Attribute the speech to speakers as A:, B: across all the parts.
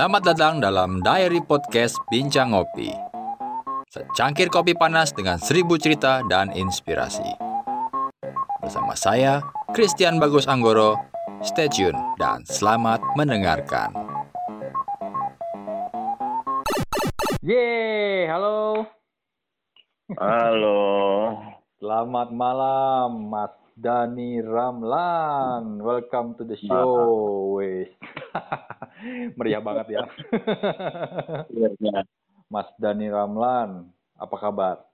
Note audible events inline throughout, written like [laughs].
A: Selamat datang dalam Diary Podcast Bincang Ngopi. Secangkir kopi panas dengan seribu cerita dan inspirasi. Bersama saya, Christian Bagus Anggoro. Stay tune dan selamat mendengarkan. Yeay, halo.
B: Halo.
A: Selamat malam, Mas Dani Ramlan. Welcome to the show. Wes. [laughs] Meriah banget ya. [laughs]
B: Iya,
A: Mas Dani Ramlan, apa kabar?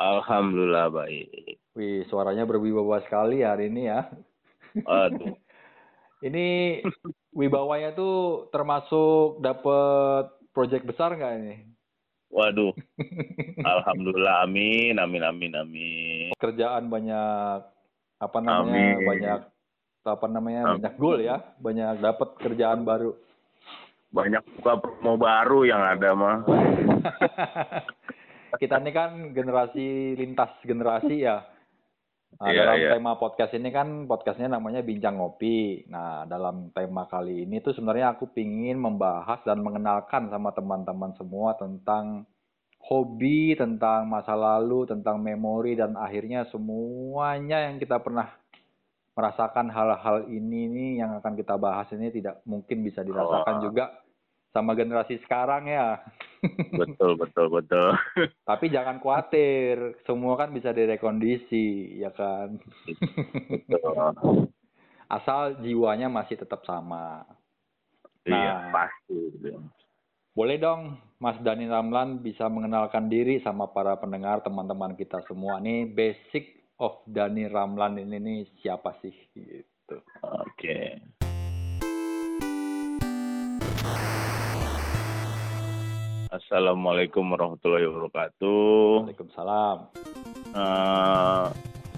B: Alhamdulillah baik.
A: Wih, suaranya berwibawa sekali hari ini ya.
B: Aduh. [laughs]
A: Ini wibawanya tuh termasuk dapat proyek besar nggak ini?
B: Waduh. Alhamdulillah amin amin amin amin.
A: Kerjaan banyak apa namanya?
B: Amin.
A: Banyak apa namanya?
B: Amin.
A: Banyak goal ya, banyak dapat kerjaan baru.
B: Banyak buka promo baru yang ada mah. [laughs]
A: Kita ini kan generasi lintas generasi ya. Nah,
B: Iya,
A: dalam
B: iya.
A: tema podcast ini kan podcastnya namanya Bincang Ngopi. Nah, dalam tema kali ini tuh sebenarnya aku pingin membahas dan mengenalkan sama teman-teman semua tentang hobi, tentang masa lalu, tentang memori, dan akhirnya semuanya yang kita pernah merasakan hal-hal ini nih yang akan kita bahas ini tidak mungkin bisa dirasakan
B: Oh.
A: juga sama generasi sekarang ya. [laughs]
B: Betul betul betul. [laughs]
A: Tapi jangan khawatir, semua kan bisa direkondisi, ya kan?
B: betul. [laughs]
A: Asal jiwanya masih tetap sama.
B: Iya
A: Nah.
B: pasti.
A: Boleh dong, Mas Dani Ramlan bisa mengenalkan diri sama para pendengar, teman-teman kita semua. Nih basic of Dani Ramlan ini nih siapa sih? Gitu.
B: Oke. Assalamualaikum warahmatullahi wabarakatuh.
A: Waalaikumsalam.
B: Eh,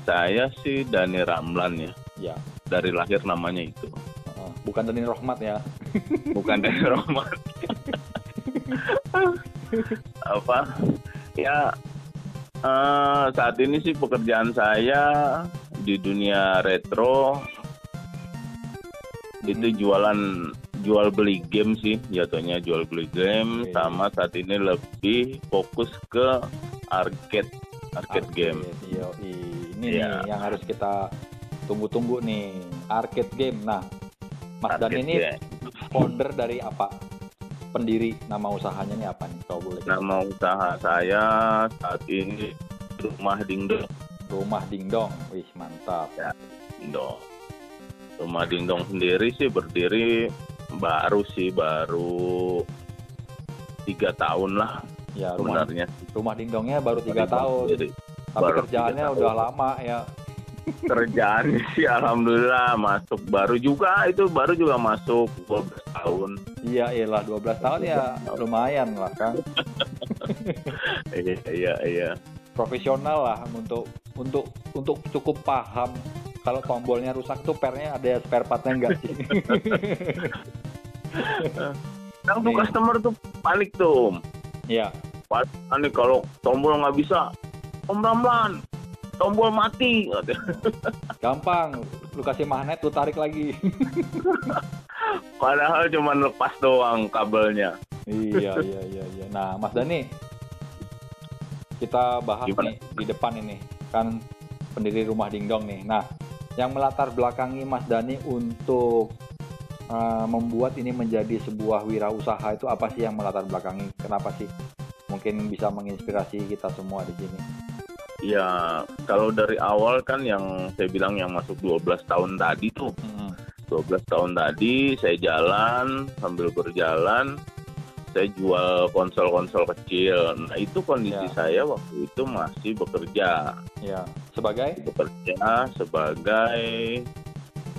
B: saya sih Dani Ramlan ya.
A: Ya,
B: Dari lahir namanya itu.
A: bukan Dani Rohmat ya.
B: bukan dari [laughs] Roman apa ya eh, saat ini sih pekerjaan saya di dunia retro itu
A: Hmm.
B: jualan jual beli game sih jatuhnya jual beli game
A: Oke.
B: sama saat ini lebih fokus ke arcade arcade game
A: Iya, ini
B: Iya.
A: nih yang harus kita tunggu-tunggu nih, arcade game. Nah, Mas
B: Arcade
A: ini
B: game.
A: founder dari apa? Pendiri nama usahanya nih apa nih? Kalau boleh.
B: nama usaha saya saat ini rumah dingdong
A: Rumah Dingdong. Wih, mantap.
B: Dingdong. Rumah Dingdong sendiri sih berdiri baru sih baru tiga tahun lah
A: Ya, rumah
B: sebenarnya.
A: rumah Dingdongnya baru tiga tahun.
B: sendiri.
A: Tapi
B: baru
A: kerjaannya
B: tiga
A: udah
B: tahun.
A: lama ya.
B: Kerjaan sih alhamdulillah masuk baru juga itu baru juga masuk 12 tahun.
A: Iya, iyalah 12 tahun ya lumayan lah kan. [laughs]
B: Iya iya iya.
A: Profesional lah untuk untuk untuk cukup paham kalau tombolnya rusak tuh pernya ada spare partnya enggak sih? [laughs]
B: Yang tuh customer tuh panik tuh.
A: Iya.
B: Panik kalau tombol nggak bisa. Om Ramlan, tombol mati.
A: Gampang, lu kasih magnet, lu tarik lagi. [laughs]
B: Padahal cuma lepas doang kabelnya.
A: iya, iya, iya, iya. Nah, Mas Dani, kita bahas
B: Gimana?
A: nih di depan ini kan pendiri rumah Dingdong nih. Nah, yang melatar belakangi Mas Dani untuk uh, membuat ini menjadi sebuah wirausaha itu apa sih yang melatar belakangi? Kenapa sih? Mungkin bisa menginspirasi kita semua di sini.
B: Ya, kalau dari awal kan yang saya bilang yang masuk 12 tahun tadi tuh,
A: Mm-mm.
B: 12 tahun tadi saya jalan sambil berjalan saya jual konsol-konsol kecil. Nah, itu kondisi
A: Ya.
B: saya waktu itu masih bekerja.
A: Ya, sebagai
B: Bekerja sebagai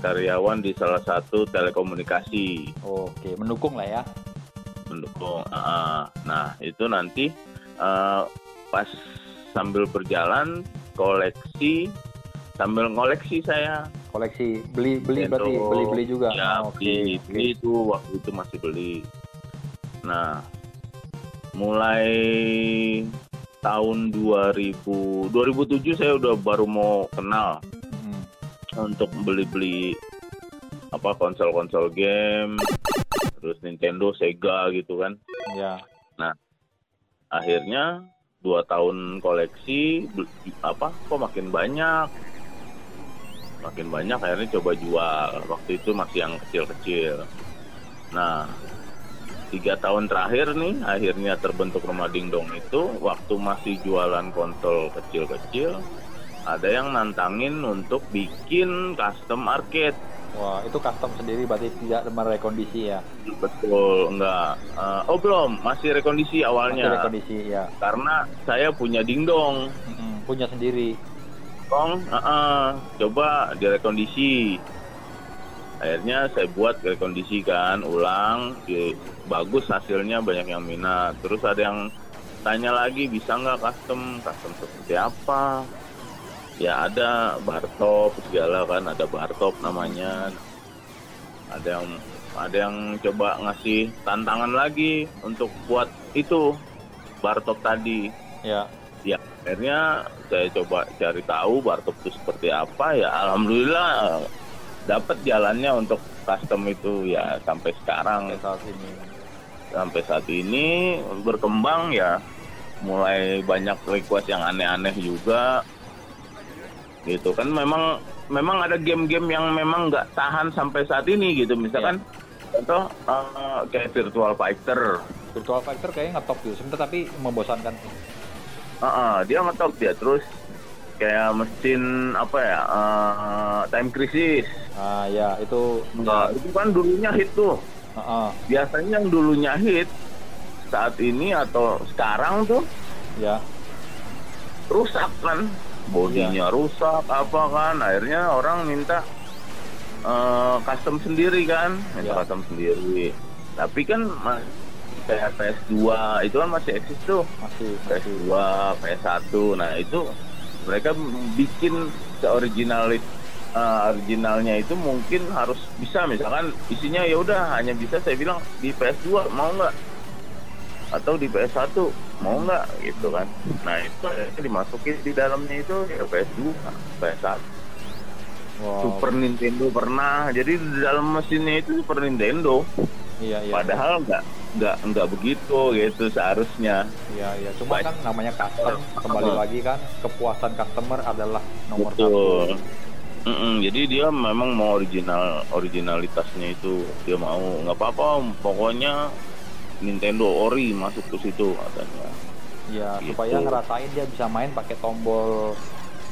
B: karyawan di salah satu telekomunikasi
A: oke mendukung lah ya.
B: mendukung. Ah, nah, itu nanti eh, pas sambil berjalan koleksi sambil ngoleksi saya
A: Koleksi beli beli berarti
B: Nintendo.
A: beli beli juga.
B: ya
A: Oh,
B: beli beli itu waktu itu masih beli nah mulai tahun 2000 2007 saya udah baru mau kenal
A: Hmm.
B: untuk beli-beli apa konsol-konsol game terus Nintendo, Sega gitu kan.
A: Ya.
B: Akhirnya dua tahun koleksi apa kok makin banyak makin banyak akhirnya coba jual. Waktu itu masih yang kecil-kecil. Nah tiga tahun terakhir nih akhirnya terbentuk rumah dingdong itu waktu masih jualan konsol kecil-kecil ada yang nantangin untuk bikin custom arcade
A: Wah, itu custom sendiri berarti tidak merekondisi ya.
B: betul enggak. Eh, oh belum. Masih rekondisi
A: Masih
B: awalnya
A: rekondisi ya.
B: karena saya punya dingdong.
A: Mm-mm, Punya sendiri.
B: Kong, uh-uh, coba direkondisi. Akhirnya saya buat rekondisi kan, ulang, di- bagus hasilnya banyak yang minat. Terus ada yang tanya lagi bisa nggak custom, custom seperti apa? Ya ada bartop segala kan, ada bartop namanya. Ada yang ada yang coba ngasih tantangan lagi untuk buat itu bartop tadi
A: Ya.
B: Ya akhirnya saya coba cari tahu Bartop itu seperti apa. Ya alhamdulillah eh, dapat jalannya untuk custom itu. Ya sampai sekarang.
A: Sampai saat ini.
B: sampai saat ini berkembang ya. Mulai banyak request yang aneh-aneh juga. Gitu. Kan memang memang ada game-game yang memang nggak tahan sampai saat ini gitu. Misalkan contoh eh, kayak Virtual Fighter.
A: Virtual Fighter kayaknya ngetop gitu. Sebentar tapi membosankan
B: Heeh, dia ngetop dia terus kayak mesin apa ya eh, time crisis.
A: Ah ya, itu
B: Nah, itu kan dulunya hit tuh.
A: Heeh,
B: biasanya yang dulunya hit saat ini atau sekarang tuh
A: ya.
B: rusak kan. Bodinya rusak apa kan. Akhirnya orang minta eh, custom sendiri kan. Minta
A: Ya.
B: custom sendiri. Tapi kan kayak PS2 itu kan masih eksis tuh
A: Masih
B: PS2, PS1. Nah, itu mereka bikin seoriginalit eh, originalnya itu mungkin harus bisa misalkan isinya ya udah hanya bisa saya bilang di PS2 mau nggak atau di PS1 mau nggak gitu kan. Nah, itu dimasukin di dalamnya itu ya PS2, PS1.
A: Wow.
B: Super Nintendo pernah. Jadi di dalam mesinnya itu Super Nintendo.
A: Iya, iya.
B: Padahal nggak nggak nggak begitu gitu seharusnya.
A: Iya, iya. Cuma kan namanya custom, kembali lagi kan kepuasan customer adalah nomor satu.
B: Betul. Mm-mm, jadi dia memang mau original originalitasnya itu dia mau nggak apa-apa pokoknya Nintendo Ori masuk ke situ katanya.
A: Iya,
B: Gitu.
A: supaya ngerasain dia bisa main pakai tombol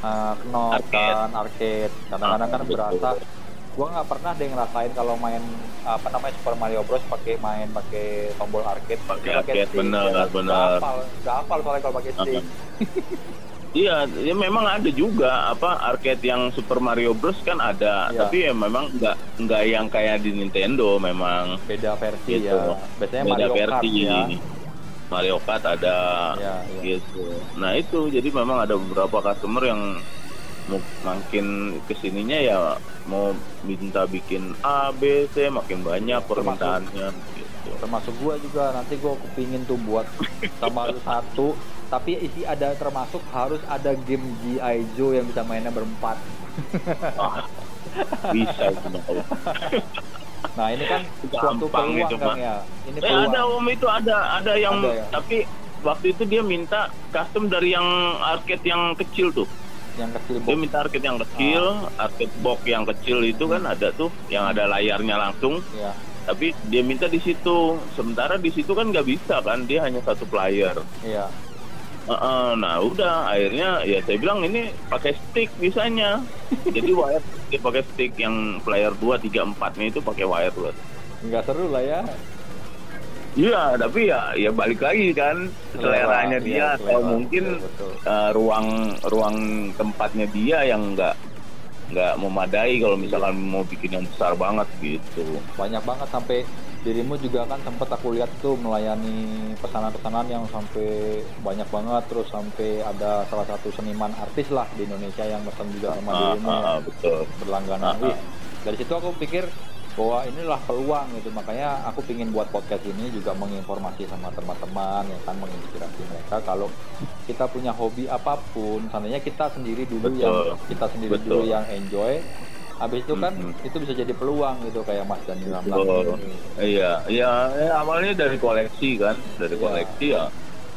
A: uh, knob
B: Arcade.
A: kan, arcade. Kadang-kadang kan
B: betul.
A: berasa gua nggak pernah deh ngerasain kalau main apa namanya Super Mario Bros pakai main pakai tombol arcade
B: Pakai arcade,
A: stick,
B: bener,
A: ya
B: bener.
A: hafal nggak hafal soalnya kalau pakai stick
B: Iya, ya memang ada juga apa arcade yang Super Mario Bros kan ada,
A: Iya.
B: tapi ya memang nggak nggak yang kayak di Nintendo memang
A: beda versi
B: Gitu.
A: ya biasanya
B: beda
A: Mario Kart
B: versi.
A: ya
B: Mario Kart ada
A: Iya, iya.
B: gitu. Nah itu jadi memang ada beberapa customer yang makin ke sininya ya mau minta bikin A, B, C makin banyak permintaannya gitu.
A: termasuk gua juga nanti gua kepingin tuh buat sama lu satu tapi isi ada termasuk harus ada game G.I. Joe yang bisa mainnya berempat
B: Ah, bisa itu
A: nah ini kan suatu peluang
B: itu, Pak.
A: ya ini
B: Eh
A: peluang
B: ada om itu ada ada yang
A: Ada ya?
B: tapi waktu itu dia minta custom dari yang arcade yang kecil tuh.
A: Yang kecil
B: Dia
A: box
B: minta arcade yang kecil, arcade box yang kecil itu kan ada tuh yang ada layarnya langsung.
A: ya
B: Tapi dia minta di situ. Sementara di situ kan nggak bisa kan, dia hanya satu player.
A: iya
B: Heeh, nah udah akhirnya ya saya bilang ini pakai stick bisanya. [laughs] Jadi wire dia pakai stick yang player 2 3 4 nya itu pakai wireless.
A: nggak seru lah ya
B: Iya, tapi ya ya balik lagi kan seleranya
A: Selera,
B: dia
A: iya,
B: atau
A: selera,
B: mungkin
A: betul, betul.
B: eh, ruang ruang tempatnya dia yang nggak nggak memadai kalau misalkan mau bikin yang besar banget gitu.
A: banyak banget sampai dirimu juga kan sempet aku lihat tuh melayani pesanan-pesanan yang sampai banyak banget terus sampai ada salah satu seniman artis lah di Indonesia yang pesan juga sama
B: Ah,
A: dirimu
B: ah, ah, betul.
A: berlangganan
B: Ah, ah.
A: Dari situ aku pikir bahwa inilah peluang gitu makanya aku pingin buat podcast ini juga menginformasi sama teman-teman yang kan menginspirasi mereka kalau kita punya hobi apa pun seandainya kita sendiri dulu
B: Betul.
A: yang kita sendiri
B: Betul.
A: dulu yang enjoy habis itu kan
B: Mhm.
A: itu bisa jadi peluang gitu kayak Mas Ramlan
B: Betul.
A: ini.
B: Iya, iya, ya, awalnya dari koleksi kan, dari
A: Iya.
B: koleksi ya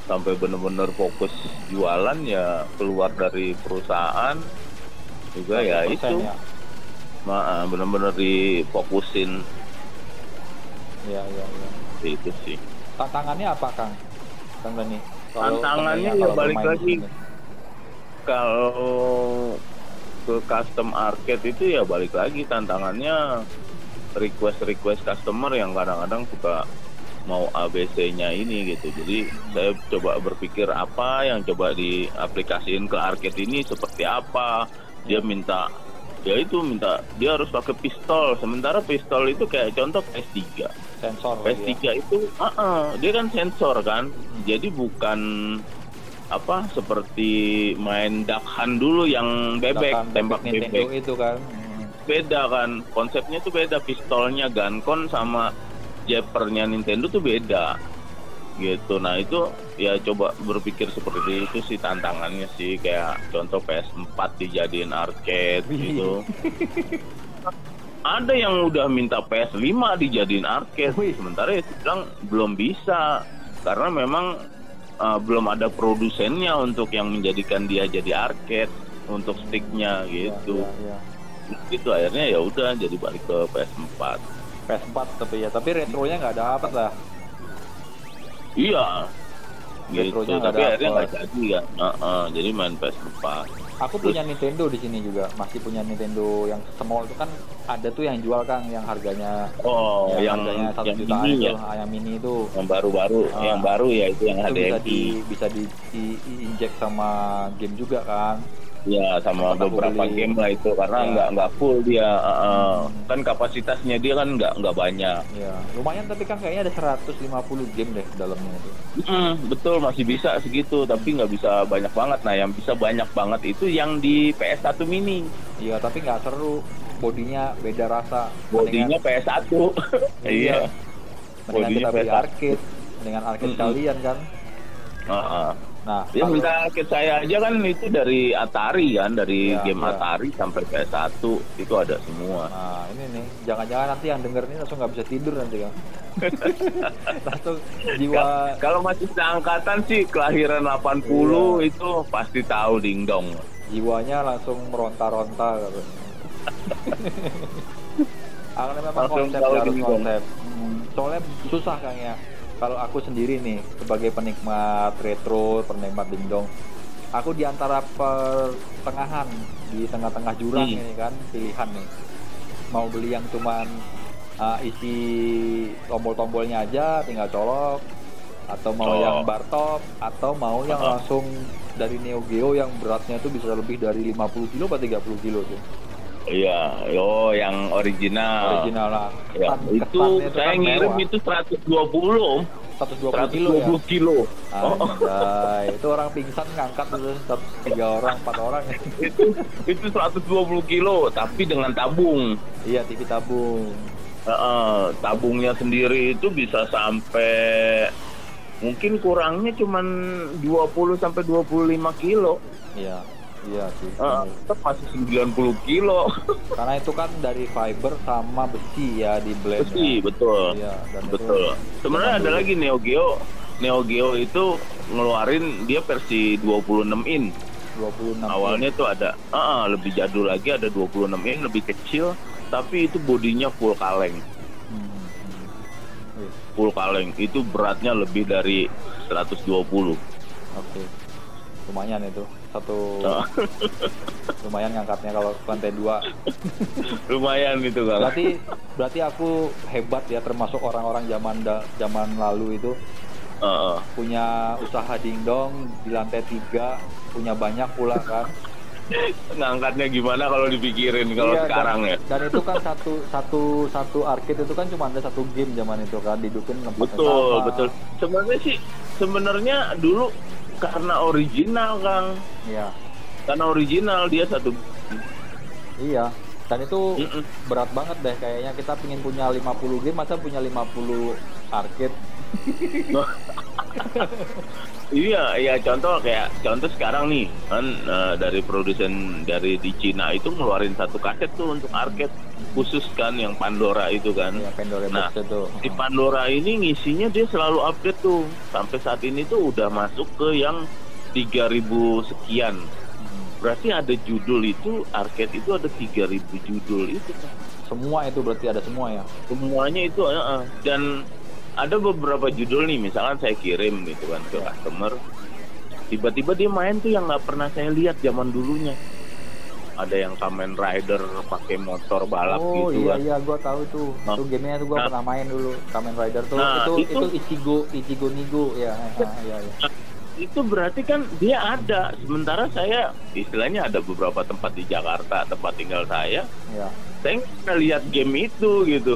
B: sampai bener-bener fokus jualan ya keluar dari perusahaan juga ya
A: 100%
B: itu,
A: ya.
B: Ma- bener-bener difokusin
A: Iya, iya, iya.
B: itu sih.
A: Tantangannya apa, Kang? Kang Dani?
B: Tantangannya ya balik lagi. Kalau ke custom arcade itu ya balik lagi tantangannya request-request customer yang kadang-kadang suka mau ABC-nya ini gitu. Jadi saya coba berpikir apa yang coba diaplikasiin ke arcade ini seperti apa. Dia minta ya itu minta dia harus pakai pistol. Sementara pistol itu kayak contoh PS3.
A: Sensor lagi ya.
B: PS3 itu ah, ah, dia kan sensor kan. Jadi bukan apa seperti main duck hunt dulu yang bebek
A: Bahkan
B: tembak
A: Nintendo
B: bebek
A: itu kan. Hmm.
B: beda kan konsepnya tuh beda pistolnya Guncon sama Jappernya Nintendo tuh beda gitu. Nah itu ya coba berpikir seperti itu sih tantangannya sih. Kayak contoh PS4 dijadiin arcade gitu. Ada yang udah minta PS5 dijadiin arcade.
A: Wih.
B: sementara ya bilang belum bisa. Karena memang uh, belum ada produsennya untuk yang menjadikan dia jadi arcade untuk sticknya gitu.
A: Ya, ya, ya.
B: gitu akhirnya ya udah jadi balik ke PS4
A: PS4 tapi ya, tapi retronya nggak dapat lah.
B: Iya. Gitu. Tapi akhirnya nggak jadi kan Heeh, jadi main PS4
A: Aku punya Nintendo di sini juga, masih punya Nintendo yang small itu kan ada tuh yang jual Kang, yang harganya
B: oh yang
A: harganya satu
B: yang
A: jutaan
B: ini
A: itu,
B: ya?
A: yang mini itu.
B: yang baru-baru
A: Ah.
B: yang baru ya itu yang
A: Itu bisa
B: HDMI
A: di bisa di, di- injek sama game juga kan.
B: Ya sama beberapa
A: beli.
B: game lah itu karena
A: Ya.
B: nggak nggak full dia.
A: Hmm.
B: kan kapasitasnya dia kan nggak nggak banyak
A: Ya, lumayan tapi kan kayaknya ada 150 game deh dalamnya itu.
B: Mm, betul masih bisa segitu tapi nggak bisa banyak banget nah yang bisa banyak banget itu yang di PS1 mini
A: Iya, tapi nggak seru. Bodinya beda rasa.
B: bodinya PS1 iya
A: Mendingan
B: bodinya
A: kita beli
B: PS1.
A: arcade dengan arcade
B: Mm-mm.
A: kalian kan.
B: Heeh.
A: Nah,
B: Ya
A: kalau-
B: minta arcade saya aja kan itu dari Atari kan, dari
A: Iya,
B: game
A: iya.
B: Atari sampai PS1 itu ada semua.
A: Nah, ini nih, jangan-jangan nanti yang denger ini langsung nggak bisa tidur nanti kan. [laughs] langsung jiwa
B: Ka- Kalau masih seangkatan sih kelahiran 80 itu pasti tahu dingdong.
A: jiwanya langsung meronta-ronta [laughs] gitu. Karena memang
B: Langsung
A: konsep harus
B: bingung.
A: konsep. Hmm, Soalnya susah Kang ya. Kalau aku sendiri nih sebagai penikmat retro, penikmat dingdong, aku di antara pertengahan di tengah-tengah jurang
B: Hmm.
A: ini kan pilihan nih. Mau beli yang cuman uh, isi tombol-tombolnya aja tinggal colok atau mau
B: Oh.
A: yang bar top atau mau yang
B: Uh-uh.
A: langsung dari Neo Geo yang beratnya tuh bisa lebih dari 50 kilo atau 30 kilo tuh
B: Iya, yo yang original.
A: original lah
B: Ya,
A: Kesan-
B: itu saya ngirim
A: mewah.
B: itu 120,
A: 120 kilo ya
B: 120 kilo. Oh,
A: Anjay, [laughs] itu orang pingsan ngangkat itu tiga orang empat orang
B: itu itu 120 kilo tapi dengan tabung.
A: iya TV tabung
B: Heeh, tabungnya sendiri itu bisa sampai mungkin kurangnya cuman 20 sampai 25 kilo.
A: iya iya sih
B: tetap masih 90 kilo. [laughs]
A: karena itu kan dari fiber sama besi ya di blend
B: Besi, betul.
A: iya dan itu
B: Betul. Sebenarnya ada
A: dulu.
B: lagi Neo Geo. Neo Geo itu ngeluarin dia versi 26 in.
A: 26
B: Awalnya tuh ada ah, lebih jadul lagi ada 26 in lebih kecil tapi itu bodinya full kaleng.
A: Hmm, hmm. Wih,
B: Full kaleng itu beratnya lebih dari 120.
A: oke lumayan itu satu.
B: Ah, [laughs]
A: lumayan ngangkatnya kalau lantai dua. [laughs]
B: Lumayan itu kan.
A: berarti berarti aku hebat ya termasuk orang-orang zaman da- zaman lalu itu.
B: Heeh.
A: punya usaha dingdong di lantai tiga punya banyak pula kan? [laughs]
B: Ngangkatnya gimana kalau dipikirin kalau
A: Iya,
B: sekarang
A: dan,
B: ya?
A: dan itu kan satu satu satu arcade itu kan cuma ada satu game zaman itu kan didukin
B: betul
A: sama.
B: betul. Sebenarnya sih sebenarnya dulu karena original kang.
A: Iya.
B: Karena original dia satu.
A: Iya. Dan itu
B: Mm-mm.
A: berat banget deh kayaknya. Kita pingin punya 50 game masa punya 50 arcade. [laughs]
B: Iya, iya contoh kayak contoh sekarang nih kan eh, dari produsen dari di Cina itu ngeluarin satu kaset tuh untuk arcade khusus kan yang Pandora itu kan.
A: Ya Pandora
B: Nah,
A: itu.
B: Di Pandora ini ngisinya dia selalu update tuh. Sampai saat ini tuh udah masuk ke yang 3000 sekian. Berarti ada judul itu arcade itu ada 3000 judul itu kan.
A: Semua itu berarti ada semua ya.
B: Semuanya itu eh. dan ada beberapa judul nih misalkan saya kirim gitu kan ke customer tiba-tiba dia main tuh yang nggak pernah saya lihat zaman dulunya ada yang Kamen Rider pakai motor balap
A: oh
B: gitu
A: iya
B: kan
A: iya gua tahu tuh.
B: Nah.
A: Itu gamenya tuh gua
B: Nah.
A: pernah main dulu. Kamen Rider tuh
B: Nah,
A: itu, itu
B: itu-
A: Ichigo Ichigo Nigo ya. Iya iya.
B: itu berarti kan dia ada sementara saya istilahnya ada beberapa tempat di Jakarta tempat tinggal saya
A: Iya.
B: saya nggak lihat game itu gitu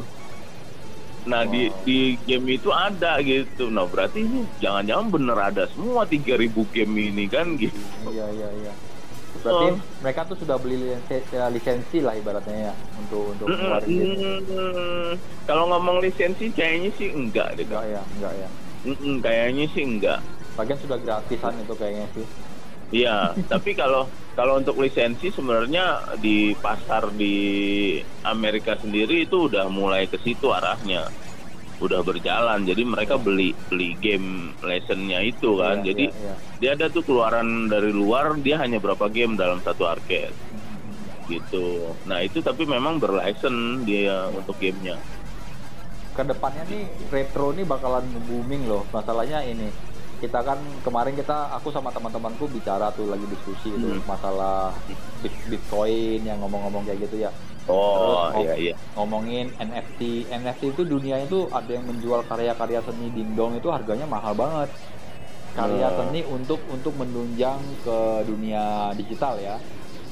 B: nah di
A: Wow.
B: di game itu ada gitu nah berarti ini jangan-jangan bener ada semua 3000 game ini kan gitu
A: Iya iya iya. Berarti
B: Oh.
A: mereka tuh sudah beli lisensi, lisensi lah ibaratnya ya untuk untuk game.
B: mm, kalau ngomong lisensi kayaknya sih enggak deh
A: Enggak ya, enggak ya.
B: Mm-mm, kayaknya sih enggak
A: Bagian sudah gratisan itu kayaknya sih.
B: Iya, [laughs] tapi kalau kalau untuk lisensi sebenarnya di pasar di Amerika sendiri itu udah mulai ke situ arahnya. Udah berjalan. Jadi mereka beli beli game license-nya itu kan.
A: Iya,
B: Jadi
A: iya, iya.
B: dia ada tuh keluaran dari luar dia hanya berapa game dalam satu arcade gitu. Nah, itu tapi memang berlicense dia untuk gamenya.
A: Ke depannya nih retro nih bakalan booming loh. Masalahnya ini kita kan kemarin kita aku sama teman-temanku bicara tuh lagi diskusi itu
B: Hmm.
A: masalah bit- Bitcoin yang ngomong-ngomong kayak gitu ya.
B: Oh,
A: Terus,
B: iya iya.
A: ngomongin NFT NFT itu dunianya itu ada yang menjual karya-karya seni dingdong itu harganya mahal banget karya
B: Hmm.
A: seni untuk untuk menunjang ke dunia digital ya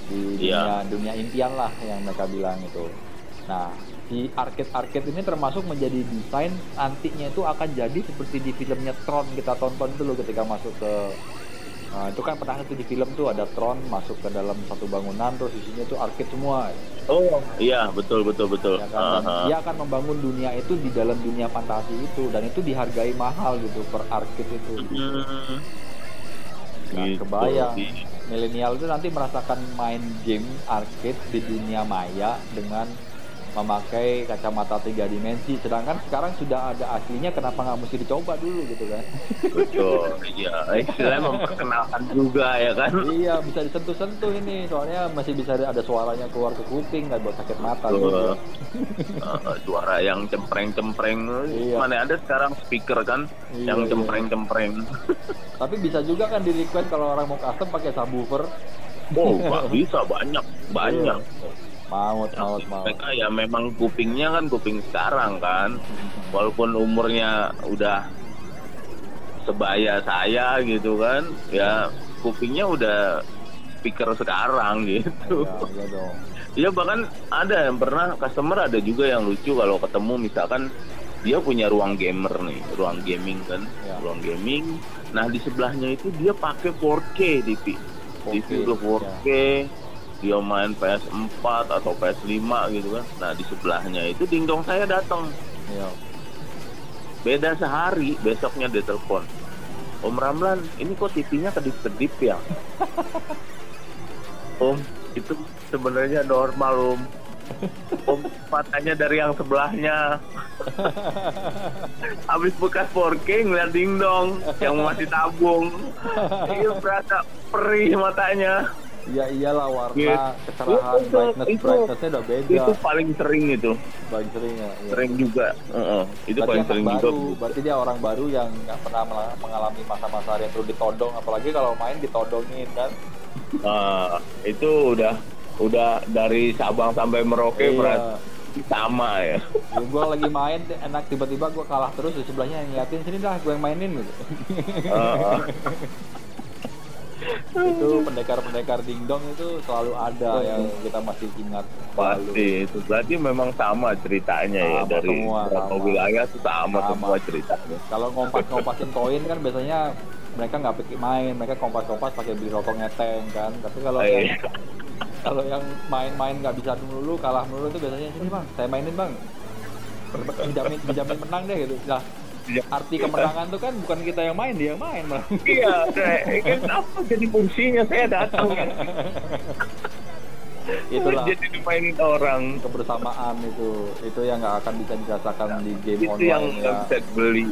A: di dunia
B: Iya.
A: dunia impian lah yang mereka bilang itu nah di arcade arcade ini termasuk menjadi desain nantinya itu akan jadi seperti di filmnya Tron kita tonton dulu ketika masuk ke Nah, itu kan pernah itu di film tuh ada Tron masuk ke dalam satu bangunan terus isinya itu arcade semua
B: Oh, iya, betul betul betul.
A: ya kan? Dan
B: Aha.
A: dia akan membangun dunia itu di dalam dunia fantasi itu dan itu dihargai mahal gitu per arcade itu
B: Hmm.
A: Nah,
B: Gitu.
A: kebayang
B: Iya.
A: milenial itu nanti merasakan main game arcade di dunia maya dengan memakai kacamata tiga dimensi sedangkan sekarang sudah ada aslinya kenapa nggak mesti dicoba dulu gitu kan
B: Betul, iya. Istilahnya memperkenalkan juga ya kan.
A: iya bisa disentuh-sentuh ini soalnya masih bisa ada suaranya keluar ke kuping nggak buat sakit mata
B: Betul.
A: juga
B: Uh, suara yang cempreng-cempreng.
A: Iya.
B: Mana ada sekarang speaker kan
A: Iya,
B: yang
A: iya.
B: cempreng-cempreng.
A: tapi bisa juga kan di request kalau orang mau custom pakai subwoofer
B: Oh, Pak, bisa banyak, banyak.
A: Maut maut maut
B: Mereka ya memang kupingnya kan kuping sekarang kan. Walaupun umurnya udah sebaya saya gitu kan, ya kupingnya udah speaker sekarang gitu.
A: ya, iya dong
B: Iya bahkan ada yang pernah customer ada juga yang lucu kalau ketemu misalkan dia punya ruang gamer nih, ruang gaming kan,
A: Ya.
B: ruang gaming. Nah di sebelahnya itu dia pakai 4K TV,
A: 4K,
B: TV udah 4K, dia main PS4 atau PS5 gitu kan. Nah di sebelahnya itu dingdong saya datang,
A: Iya.
B: beda sehari, besoknya dia telepon. Om Ramlan, ini kok TV-nya kedip-kedip ya? [laughs] Om, itu sebenarnya normal Om. Om matanya dari yang sebelahnya. [laughs] Habis bekas 4K ngeliat dingdong yang masih tabung. Iya berasa perih matanya.
A: Iya iyalah warna,
B: Iya.
A: kecerahan,
B: Itu-
A: brightness,
B: itu-
A: brightnessnya udah beda.
B: Itu paling sering itu,
A: paling sering ya. iya.
B: sering juga. Heeh, Itu
A: berarti
B: paling sering
A: baru,
B: juga.
A: berarti dia orang baru yang nggak pernah mengalami masa-masa retro ditodong, apalagi kalau main ditodongin kan.
B: Nah, itu udah udah dari Sabang sampai Merauke
A: Iya.
B: berarti sama ya.
A: Ya, gue lagi main enak tiba-tiba gue kalah terus di sebelahnya yang ngeliatin sini dah gue yang mainin gitu.
B: Heeh. [laughs]
A: itu pendekar-pendekar dingdong itu selalu ada yang kita masih ingat.
B: Pasti itu berarti memang sama ceritanya ya
A: Sama
B: dari
A: semua,
B: beberapa
A: sama.
B: wilayah itu sama,
A: Sama.
B: semua ceritanya.
A: Kalau ngompas-ngompasin koin kan biasanya mereka nggak pakai main, mereka kompas-kompas pakai beli rokok ngeteng kan. Tapi kalau
B: Eh,
A: kalau yang main-main nggak bisa dulu kalah dulu tuh biasanya sini bang saya mainin bang dijamin dijamin menang deh gitu
B: Iya.
A: Arti kemenangan tuh kan bukan kita yang main dia yang main malah
B: iya kan apa jadi fungsinya saya datang. Ya
A: itulah
B: jadi dimainin orang.
A: kebersamaan itu. Itu yang nggak akan bisa dirasakan di game
B: itu
A: online
B: yang
A: ya.
B: nggak bisa dibeli.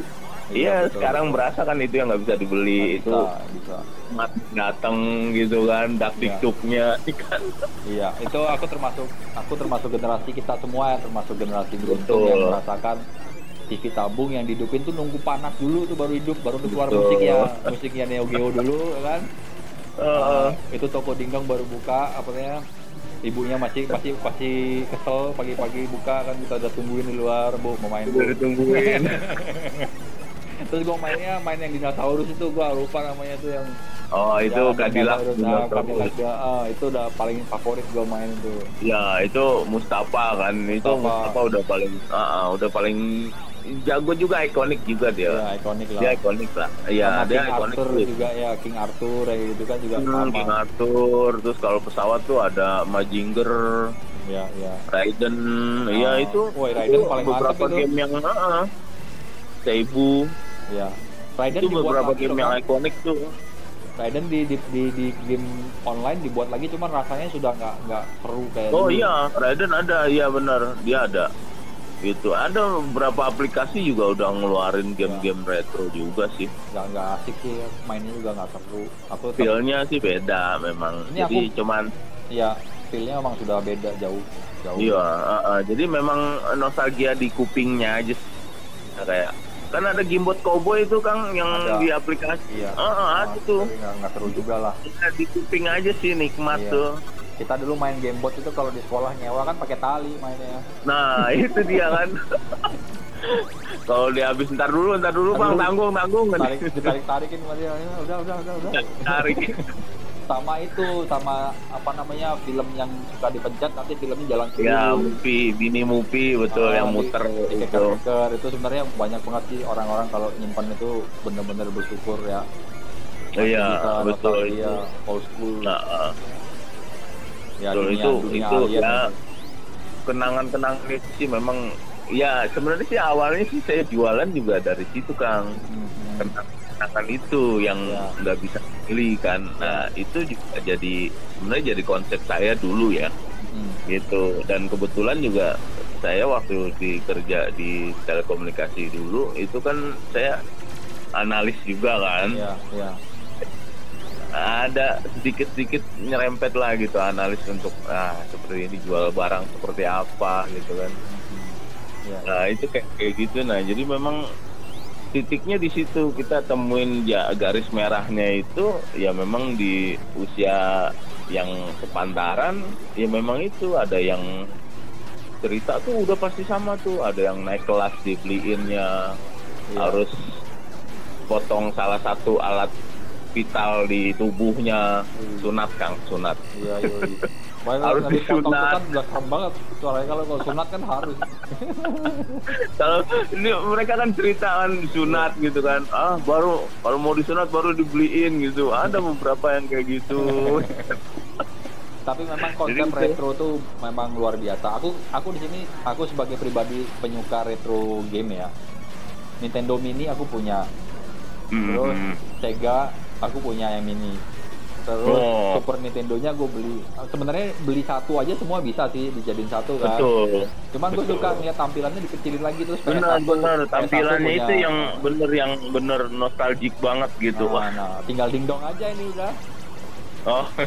A: Iya,
B: iya
A: betul,
B: sekarang berasa kan itu yang nggak bisa dibeli.
A: Nggak
B: itu
A: bisa bisa.
B: mat datang gitu kan dak
A: Iya.
B: tiktuknya [laughs] kan?
A: Iya itu aku termasuk aku termasuk generasi kita semua ya termasuk generasi beruntung yang merasakan TV tabung yang dihidupin tuh nunggu panas dulu tuh baru hidup baru tuh keluar
B: Betul.
A: musiknya musiknya Neo Geo dulu ya kan Nah, itu toko dingdong baru buka apa namanya ibunya masih masih masih kesel pagi-pagi buka kan kita udah tungguin di luar bu mau main
B: udah
A: bu
B: ditungguin. [laughs]
A: Terus gua mainnya main yang dinosaurus itu gua lupa namanya tuh yang
B: oh itu
A: ya,
B: Cadillac
A: ah, Cadillac, ya, ah, itu udah paling favorit gua main itu
B: ya itu Mustafa kan itu
A: Mustafa.
B: Mustafa udah paling ah, ah, udah paling jago juga ikonik juga dia.
A: Ya ikonik lah.
B: Dia ikonik lah. Iya dia
A: King
B: ikonik
A: Arthur juga ya King Arthur kayak gitu kan juga
B: Hmm,
A: sama.
B: King Arthur terus kalau pesawat tuh ada Majinger
A: ya ya
B: Raiden
A: Ah.
B: iya itu
A: Woi, Raiden
B: itu
A: paling
B: beberapa
A: mantap itu.
B: game yang ah, Seibu.
A: Ya Raiden
B: itu
A: dibuat
B: beberapa game yang
A: kan?
B: ikonik tuh.
A: Raiden di, di di di game online dibuat lagi cuman rasanya sudah nggak nggak seru kayak
B: oh
A: dulu.
B: iya Raiden ada iya benar. Dia ada itu ada beberapa aplikasi juga udah ngeluarin game-game retro juga sih.
A: Nggak nggak asik sih mainnya juga nggak seru. Aku
B: feelnya sih beda memang.
A: Ini
B: jadi
A: aku-
B: cuman
A: ya feelnya emang sudah beda jauh jauh.
B: Iya ah, ah. jadi memang nostalgia di kupingnya aja sih. kayak kan ada gimbot cowboy itu kang yang
A: Ada.
B: di aplikasi.
A: Iya.
B: Ah, ah, ada tuh.
A: tapi nggak seru juga lah.
B: Kita di kuping aja sih nikmat
A: Iya.
B: tuh
A: kita dulu main gamebot itu kalau di sekolah nyewa kan pakai tali mainnya.
B: Nah [laughs] itu dia kan. Kalau dia habis ntar dulu ntar dulu bang.
A: Aduh.
B: tanggung tanggung.
A: Tarik ditarik tarikin dia. Udah udah udah udah.
B: Tarik. [laughs]
A: Sama itu sama apa namanya film yang suka dipencet nanti filmnya jalan sendiri.
B: Ya mupi bini mupi betul
A: Ah,
B: yang
A: di-
B: muter itu.
A: dikeker-keker itu sebenarnya banyak banget sih orang-orang kalau nyimpan itu bener-bener bersyukur ya. Masih
B: iya betul. itu
A: old school.
B: Nah ah.
A: Ya
B: betul
A: dunia
B: itu
A: dunia
B: itu
A: alien
B: ya
A: itu.
B: kenangan-kenangan itu sih memang ya sebenarnya sih awalnya sih saya jualan juga dari situ kang
A: Hmm, hmm.
B: kenangan itu yang
A: Ya.
B: nggak bisa beli kan nah itu juga jadi sebenarnya jadi konsep saya dulu ya
A: Hmm.
B: gitu dan kebetulan juga saya waktu di kerja di telekomunikasi dulu itu kan saya analis juga kan
A: ya ya
B: ada sedikit-sedikit nyerempet lah gitu analis untuk ah seperti ini jual barang seperti apa gitu kan.
A: Ya.
B: Nah itu kayak kayak gitu. Nah jadi memang titiknya di situ. Kita temuin ya garis merahnya itu ya memang di usia yang sepantaran ya memang itu. Ada yang cerita tuh udah pasti sama tuh. Ada yang naik kelas dibeliinnya.
A: Iya.
B: harus potong salah satu alat vital di tubuhnya
A: Hmm.
B: sunat kang sunat
A: iya iya iya.
B: Harus disunat.
A: kan serem banget suaranya kalau kalau sunat kan harus [laughs]
B: kalau ini mereka kan cerita kan sunat gitu kan ah baru kalau mau disunat baru dibeliin gitu ada beberapa yang kayak gitu [laughs]
A: tapi memang konsep
B: Jadi
A: retro tuh memang luar biasa. Aku aku di sini aku sebagai pribadi penyuka retro game ya. Nintendo Mini aku punya. Terus
B: Hmm.
A: Sega aku punya yang mini. Terus
B: Oh.
A: Super Nintendo-nya gue beli. Sebenarnya beli satu aja semua bisa sih dijadiin satu kan.
B: betul
A: Cuman gue suka ngeliat tampilannya dikecilin lagi terus
B: benar
A: satu-
B: benar
A: pengen satu
B: tampilannya
A: punya-
B: itu yang bener yang bener nostalgic banget gitu
A: Nah,
B: wah
A: nah, tinggal dingdong aja ini udah.
B: oh [laughs]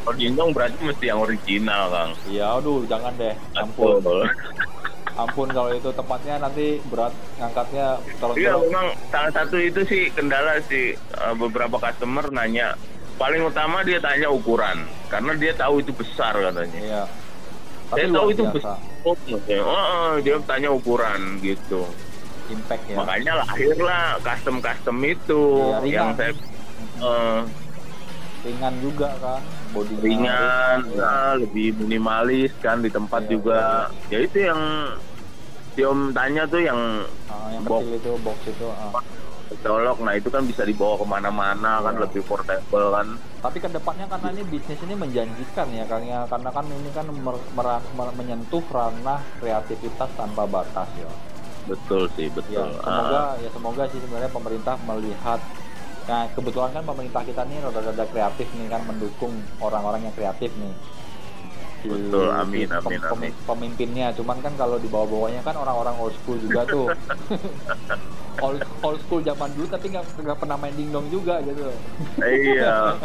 B: kalau dingdong berarti mesti yang original kang
A: Ya aduh jangan deh. Ampun. Ampun kalau itu tempatnya nanti berat ngangkatnya
B: Iya
A: tolong-tolong.
B: memang salah satu itu sih kendala sih eh, beberapa customer nanya paling utama dia tanya ukuran karena dia tahu itu besar katanya.
A: Iya. Tapi
B: Saya tahu itu besar. Oh, oh, dia tanya ukuran gitu.
A: impact ya.
B: Makanya lahirlah custom custom itu
A: Iya, ringan.
B: yang saya eh,
A: Ringan juga kan bodinya.
B: ringan,
A: Iya.
B: nah, lebih minimalis kan di tempat
A: Iya,
B: juga. Ya itu yang si Om tanya tuh yang
A: Ah, yang
B: box.
A: itu box itu. ah.
B: colok nah itu kan bisa dibawa ke mana-mana kan
A: Iya.
B: lebih portable kan
A: Tapi ke depannya karena ini bisnis ini menjanjikan ya, Kang ya, karena kan ini kan mer- mera- mer- menyentuh ranah kreativitas tanpa batas ya.
B: betul sih
A: Ya,
B: betul
A: semoga
B: Ah,
A: ya semoga sih sebenarnya pemerintah melihat Nah, kebetulan kan pemerintah kita nih rada-rada kreatif nih kan mendukung orang-orang yang kreatif nih.
B: Betul, amin,
A: pem-
B: amin,
A: pem-
B: amin.
A: Pemimpinnya, cuman kan kalau di bawah-bawahnya kan orang-orang old school juga tuh. [laughs] old, old school zaman dulu tapi nggak nggak pernah main dingdong juga gitu.
B: iya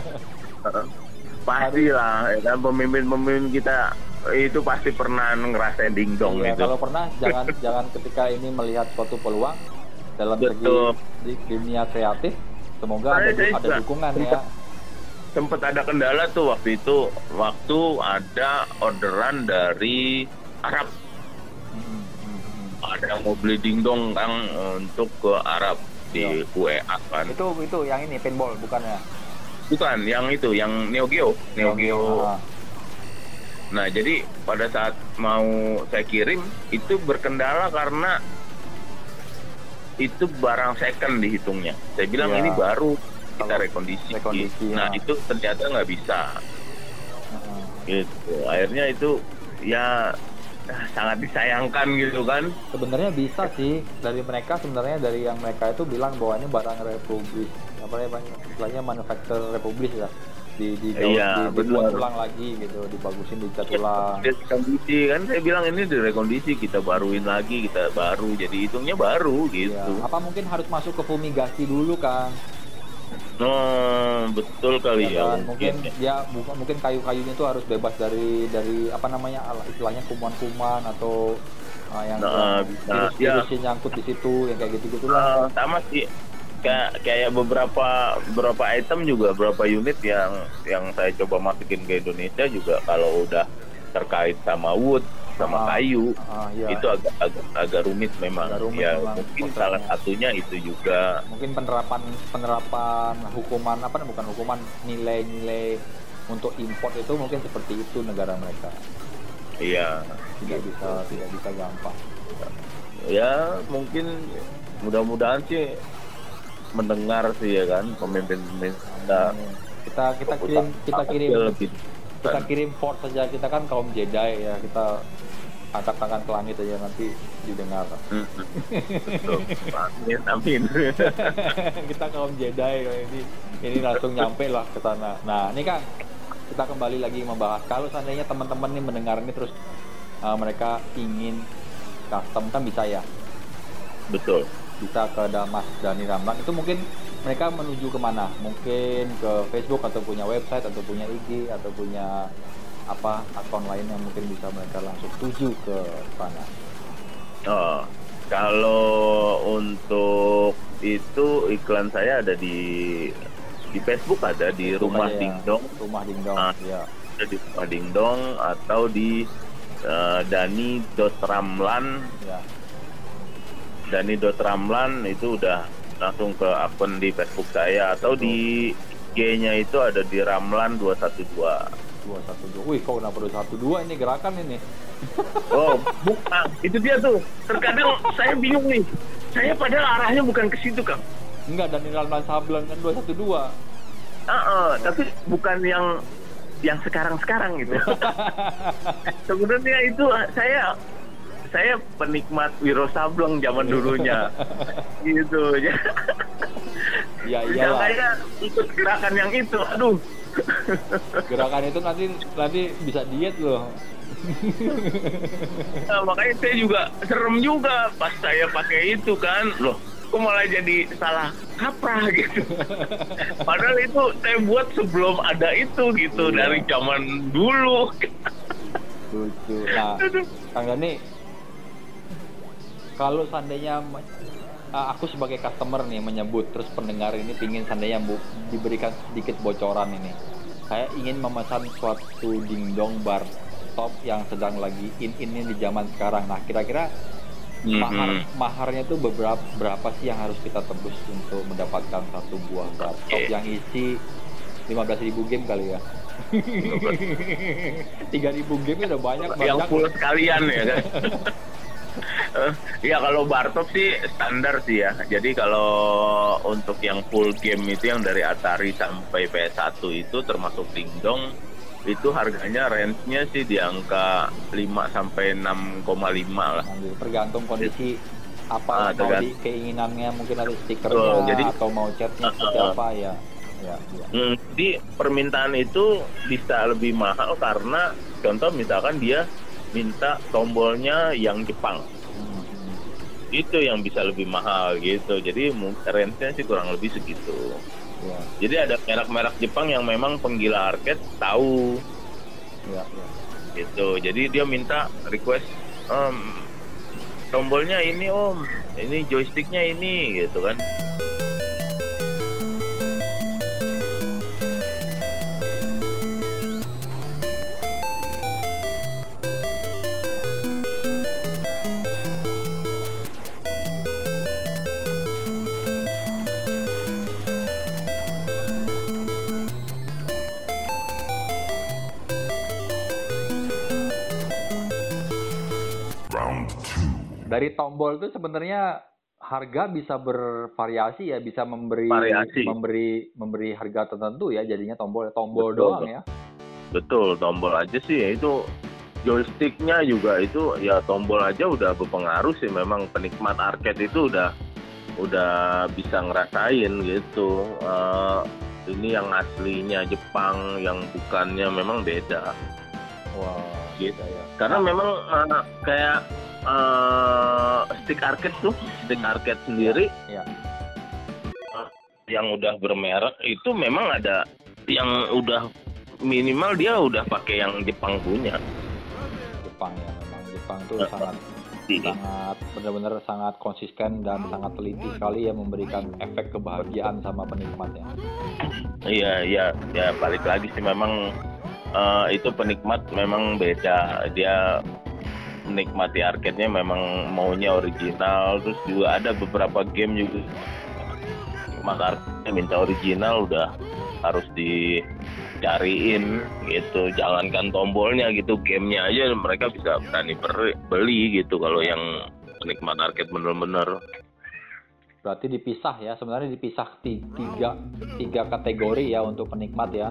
B: [laughs] pasti lah ya kan pemimpin-pemimpin kita itu pasti pernah ngerasain dingdong
A: Iya,
B: itu
A: kalau pernah [laughs] jangan jangan ketika ini melihat suatu peluang dalam
B: Betul.
A: segi di dunia kreatif, semoga ada,
B: saya
A: ada dukungan
B: sempat-
A: ya.
B: sempat ada kendala tuh waktu itu. Waktu ada orderan dari Arab.
A: Hmm, hmm, hmm.
B: ada yang mau beli dingdong kang untuk ke Arab di UEA kan.
A: Itu itu yang ini paintball bukannya?
B: bukan yang itu yang Neo Geo. Neo Geo
A: Ah,
B: Nah, jadi pada saat mau saya kirim itu berkendala karena itu barang second dihitungnya. Saya bilang
A: Iya.
B: ini baru kita rekondisi.
A: rekondisi,
B: Nah,
A: ya.
B: itu ternyata nggak bisa.
A: ah.
B: Gitu. Akhirnya itu ya ah, sangat disayangkan gitu kan.
A: Sebenarnya bisa sih dari mereka sebenarnya dari yang mereka itu bilang bahwa ini barang republik apa ya Bang? istilahnya manufacturer republik ya di di
B: Iya,
A: di,
B: benar.
A: ulang lagi gitu dibagusin dicat ulang
B: Dia kondisi kan saya bilang ini direkondisi kita baruin lagi kita baru jadi hitungnya baru
A: Ya,
B: gitu.
A: apa mungkin harus masuk ke fumigasi dulu Kang
B: Nah, betul kali
A: ya
B: ya.
A: kan? mungkin
B: ya.
A: ya bukan mungkin kayu-kayunya itu harus bebas dari dari apa namanya istilahnya kuman-kuman atau uh, yang,
B: Nah,
A: virus-virus
B: Ya.
A: yang nyangkut di situ yang kayak gitu gitulah
B: Eh, sama sih kayak kayak beberapa beberapa item juga beberapa unit yang yang saya coba masukin ke Indonesia juga kalau udah terkait sama wood sama
A: Ah,
B: kayu
A: Ah, iya.
B: itu agak, agak agak rumit memang.
A: Agak rumit
B: ya
A: memang
B: mungkin
A: prosesnya.
B: salah satunya itu juga.
A: Mungkin penerapan penerapan hukuman apa bukan hukuman nilai-nilai untuk import itu mungkin seperti itu negara mereka.
B: Iya.
A: Tidak bisa tidak bisa gampang.
B: Ya mungkin mudah-mudahan sih mendengar sih ya kan pemimpin-pemimpin kita
A: Amin. kita kita kirim kita kirim
B: lebih
A: kita kirim port saja kita kan kaum Jedi ya kita angkat tangan ke langit aja nanti didengar.
B: Hmm, [laughs] amin amin.
A: Kita kaum Jedi ini ini langsung nyampe lah ke sana. Nah ini kan kita kembali lagi membahas kalau seandainya teman-teman nih mendengar ini terus uh, mereka ingin custom kan bisa ya?
B: Betul
A: bisa ke Damas Dani Ramlan itu mungkin mereka menuju ke mana mungkin ke Facebook atau punya website atau punya IG atau punya apa akun lain yang mungkin bisa mereka langsung tuju ke sana.
B: Oh, kalau untuk itu iklan saya ada di di Facebook ada di
A: Facebook
B: Rumah
A: ya.
B: Dingdong,
A: rumah dingdong
B: Ah.
A: ya.
B: ada di Rumah Dingdong atau di eh, Dani.ramlan,
A: ya
B: Dani.ramlan itu udah langsung ke akun di Facebook saya atau di IG-nya itu ada di Ramlan 212.
A: dua satu dua wih kok kenapa dua satu dua ini gerakan ini [laughs]
B: Oh, bukan. Itu dia tuh. Terkadang saya bingung nih. Saya padahal arahnya bukan ke situ, Kang.
A: enggak Dani Ramlan Sablan kan dua satu dua
B: tapi bukan yang yang sekarang-sekarang gitu. [laughs] Sebenarnya itu saya saya penikmat Wiro Sableng zaman dulunya. [laughs] gitu. ya.
A: ya iyalah
B: ikut gerakan yang itu. Aduh.
A: gerakan itu nanti nanti bisa diet loh
B: Nah, makanya saya juga serem juga pas saya pakai itu kan. Loh, kok malah jadi salah kaprah gitu. [laughs] Padahal itu saya buat sebelum ada itu gitu
A: Iya.
B: dari zaman dulu.
A: lucu nah [laughs] Kang Dani kalau seandainya uh, aku sebagai customer nih menyebut terus pendengar ini pingin seandainya bu, diberikan sedikit bocoran ini. Saya ingin memesan suatu dingdong bar top yang sedang lagi in ini di zaman sekarang. Nah kira-kira mahar
B: Mhm.
A: maharnya tuh beberapa berapa sih yang harus kita tebus untuk mendapatkan satu buah bar top yang isi 15.000 game kali ya? 3.000 [laughs] game udah banyak
B: yang
A: banyak
B: full sekalian ya kan. [laughs] [laughs] ya kalau Bartop sih standar sih ya. Jadi kalau untuk yang full game itu yang dari Atari sampai PS1 itu termasuk Dingdong itu harganya range-nya sih di angka 5 sampai 6,5 lah.
A: Tergantung kondisi apa mau
B: tergant-
A: di keinginannya mungkin ada stikernya
B: jadi-
A: atau mau catnya seperti
B: Ah, ah.
A: apa ya. Ya, ya.
B: Hmm, jadi permintaan itu bisa lebih mahal karena contoh misalkan dia minta tombolnya yang Jepang. Itu yang bisa lebih mahal gitu. Jadi range-nya sih kurang lebih segitu.
A: Ya,
B: Jadi ada merek-merek Jepang yang memang penggila arcade tahu
A: ya, ya.
B: gitu. Jadi dia minta request "Em, tombolnya ini om, ini joysticknya ini gitu kan.
A: Dari tombol itu sebenarnya harga bisa bervariasi ya, bisa memberi
B: Variasi.
A: memberi memberi harga tertentu ya jadinya tombol tombol
B: Betul,
A: doang ya.
B: Betul, tombol aja sih ya itu joysticknya juga itu ya tombol aja udah berpengaruh sih memang penikmat arcade itu udah udah bisa ngerasain gitu. Eh, ini yang aslinya Jepang, yang bukannya memang beda.
A: Wah,
B: Gitu.
A: ya.
B: Karena memang eh, kayak eh, stick arcade tuh, stick arcade sendiri
A: Ya.
B: eh, yang udah bermerek itu memang ada yang udah minimal dia udah pakai yang Jepang punya.
A: Jepang ya memang Jepang tuh
B: Ya.
A: sangat sangat benar-benar sangat konsisten dan sangat teliti sekali ya memberikan efek kebahagiaan sama penikmatnya.
B: Iya, iya, ya balik lagi sih memang eh, itu penikmat memang beda. Dia menikmati arcade-nya memang maunya original. Terus juga ada beberapa game juga maka minta original udah harus dicariin gitu. Jangankan tombolnya gitu, gamenya aja mereka bisa berani beli gitu kalau yang penikmat arcade bener-bener.
A: Berarti dipisah ya, sebenarnya dipisah ti- tiga, tiga kategori ya untuk penikmat ya.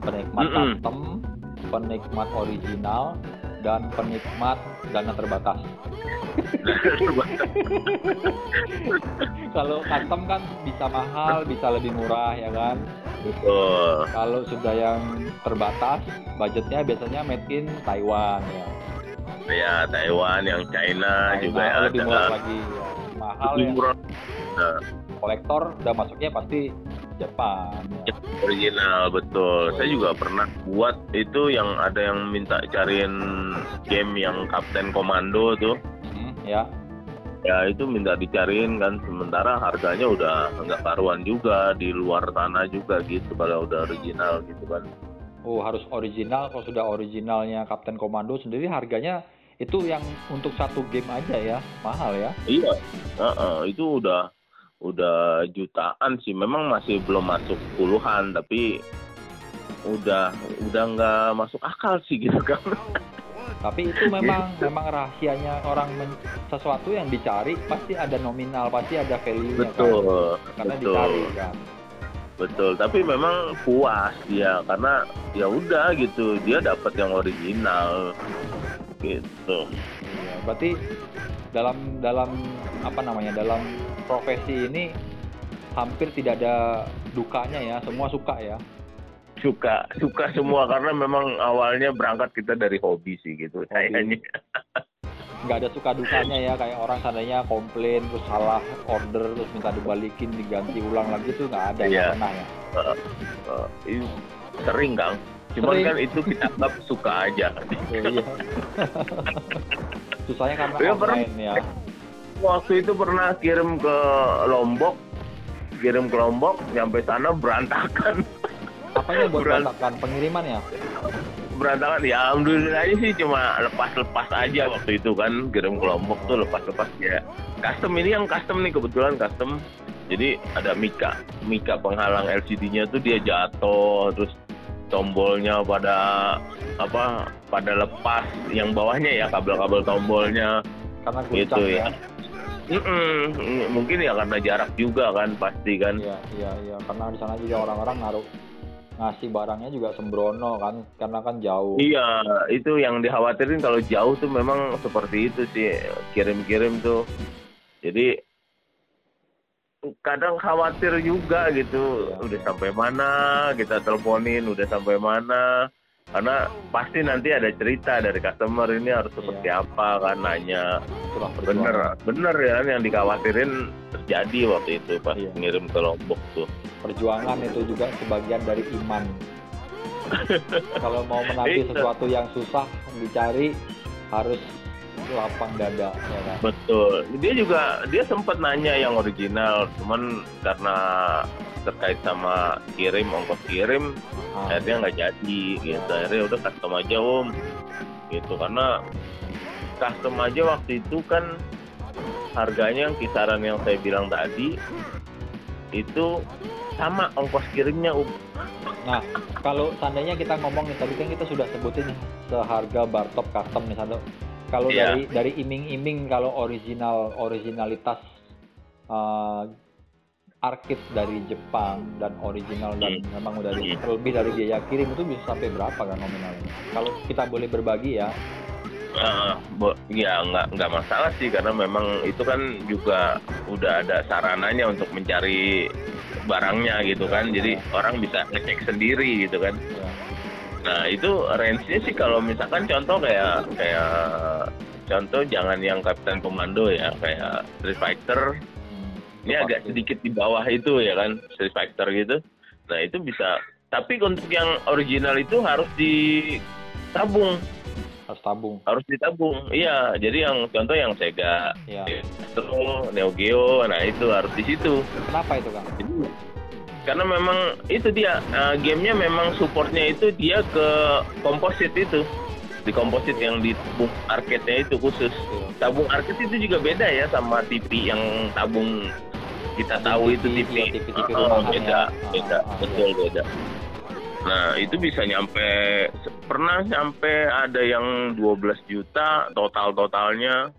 A: Penikmat
B: Mm-mm.
A: custom, penikmat original, dan penikmat dana terbatas. [laughs] Kalau custom kan bisa mahal, bisa lebih murah ya kan.
B: Betul.
A: Kalau sudah yang terbatas, budgetnya biasanya made in Taiwan ya.
B: Ya Taiwan, yang China,
A: China
B: juga
A: lebih
B: ada.
A: murah lagi. ya. Mahal
B: Lebih
A: ya.
B: murah. Nah,
A: Kolektor udah masuknya pasti Jepang. Ya.
B: original betul. Saya juga pernah buat itu yang ada yang minta cariin game yang Kapten Komando tuh.
A: Hmm, ya.
B: Ya itu minta dicariin kan sementara harganya udah nggak karuan juga di luar sana juga gitu kalau udah original gitu kan.
A: Oh harus original. Kalau sudah originalnya Kapten Komando sendiri harganya itu yang untuk satu game aja ya mahal ya.
B: Iya, Heeh, itu udah udah jutaan sih. Memang masih belum masuk puluhan, tapi udah udah nggak masuk akal sih gitu kan. [laughs]
A: Tapi itu memang memang rahasianya orang men- sesuatu yang dicari pasti ada nominal, pasti ada value-nya kan.
B: betul,
A: Karena
B: betul,
A: dicari kan.
B: betul. Tapi memang puas dia karena ya udah gitu, dia dapat yang original gitu.
A: Iya, berarti dalam dalam apa namanya dalam profesi ini hampir tidak ada dukanya ya, semua suka ya.
B: Suka, suka semua karena memang awalnya berangkat kita dari hobi sih gitu. Kayaknya.
A: Nggak ada suka dukanya ya, kayak orang seandainya komplain terus salah order terus minta dibalikin diganti ulang lagi tuh nggak ada,
B: Iya.
A: pernah ya.
B: Eh, ini sering kang. Cuman
A: Sering.
B: kan itu kita anggap suka aja.
A: Oh, iya. [laughs] Susahnya karena
B: Iya, pernah.
A: online ya.
B: Waktu itu pernah kirim ke Lombok, kirim ke Lombok, nyampe sana berantakan.
A: Apanya buat
B: Beran-
A: berantakan pengiriman ya?
B: berantakan ya alhamdulillah aja sih cuma lepas-lepas aja waktu itu kan kirim ke Lombok tuh lepas-lepas ya custom ini yang custom nih kebetulan custom jadi ada mika mika penghalang LCD-nya tuh dia jatuh terus tombolnya pada apa pada lepas yang bawahnya ya kabel-kabel tombolnya
A: Karena
B: Gitu
A: guncang
B: ya.
A: Ya.
B: Mm-mm. mungkin ya karena jarak juga kan pasti kan
A: Iya, iya, iya. Karena di sana juga orang-orang naruh ngasih barangnya juga sembrono kan, karena kan jauh.
B: Iya, itu yang dikhawatirin kalau jauh tuh memang seperti itu sih kirim-kirim tuh. Jadi kadang khawatir juga gitu,
A: Iya,
B: udah
A: iya.
B: sampai mana kita teleponin, udah sampai mana. Karena pasti nanti ada cerita dari customer ini harus seperti
A: Iya.
B: apa kan nanya. Bener, bener ya yang dikhawatirin terjadi waktu itu pas
A: Iya.
B: ngirim ke Lombok tuh.
A: Perjuangan itu juga sebagian dari iman. [laughs] Kalau mau menagih
B: Iya.
A: sesuatu yang susah dicari harus lapang dada ya kan.
B: Betul. Dia juga dia sempat nanya yang original, cuman karena terkait sama kirim ongkos kirim, akhirnya nggak jadi gitu. Akhirnya udah custom aja om, gitu karena custom aja waktu itu kan harganya yang kisaran yang saya bilang tadi itu sama ongkos kirimnya om.
A: Nah, kalau seandainya kita ngomong nih, tadi kan kita sudah sebutin nih, seharga bartop custom nih Sando. Kalau
B: Iya.
A: dari dari iming-iming kalau original originalitas uh, arkit dari Jepang dan original dan memang udah di- lebih dari biaya kirim itu bisa sampai berapa kan nominalnya? Kalau kita boleh berbagi ya.
B: Eh, bo- ya nggak nggak masalah sih karena memang itu kan juga udah ada sarananya untuk mencari barangnya gitu kan jadi orang bisa ngecek sendiri gitu kan
A: ya.
B: nah itu range-nya sih kalau misalkan contoh kayak kayak contoh jangan yang Kapten Komando ya kayak Street Fighter
A: Hmm,
B: ini agak sedikit di bawah itu ya kan? Street Fighter gitu. Nah itu bisa. Tapi untuk yang original itu harus ditabung.
A: Harus tabung.
B: harus ditabung iya. Jadi yang contoh yang Sega
A: Ya.
B: Neo Geo nah itu harus di situ.
A: Kenapa itu Kang?
B: Jadi, karena memang itu dia eh, gamenya memang supportnya itu dia ke komposit itu di komposit yang di tabung arcade-nya itu khusus.
A: Iya.
B: tabung arcade itu juga beda ya sama TV yang tabung kita tahu itu
A: TV,
B: TV,
A: iya,
B: Oh,
A: rumahan
B: beda beda
A: Ah, ah,
B: betul beda. Nah itu bisa nyampe pernah nyampe ada yang 12 juta total totalnya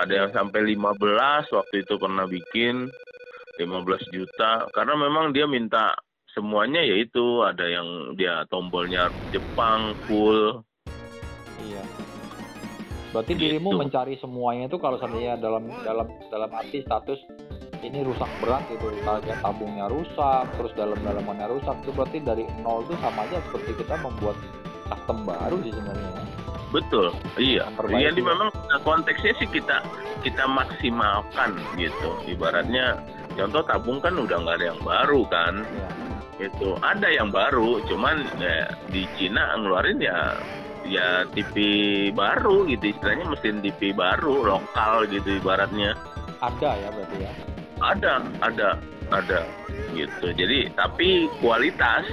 B: ada yang sampai 15 waktu itu pernah bikin 15 juta. Karena memang dia minta semuanya yaitu ada yang dia tombolnya Jepang full
A: Iya. Berarti
B: Gitu.
A: dirimu mencari semuanya itu kalau seandainya dalam dalam dalam arti status ini rusak berat itu kayak tabungnya rusak, terus dalam-dalamannya rusak itu berarti dari nol itu sama aja seperti kita membuat custom baru sih sebenarnya.
B: Betul, iya.
A: Memperbaiki.
B: Jadi memang konteksnya sih kita kita maksimalkan gitu. Ibaratnya contoh tabung kan udah nggak ada yang baru kan,
A: Ya.
B: itu ada yang baru, cuman ya, di Cina ngeluarin ya ya TV baru gitu istilahnya mesin TV baru lokal gitu ibaratnya.
A: Ada ya berarti ya.
B: ada ada ada gitu. Jadi tapi kualitas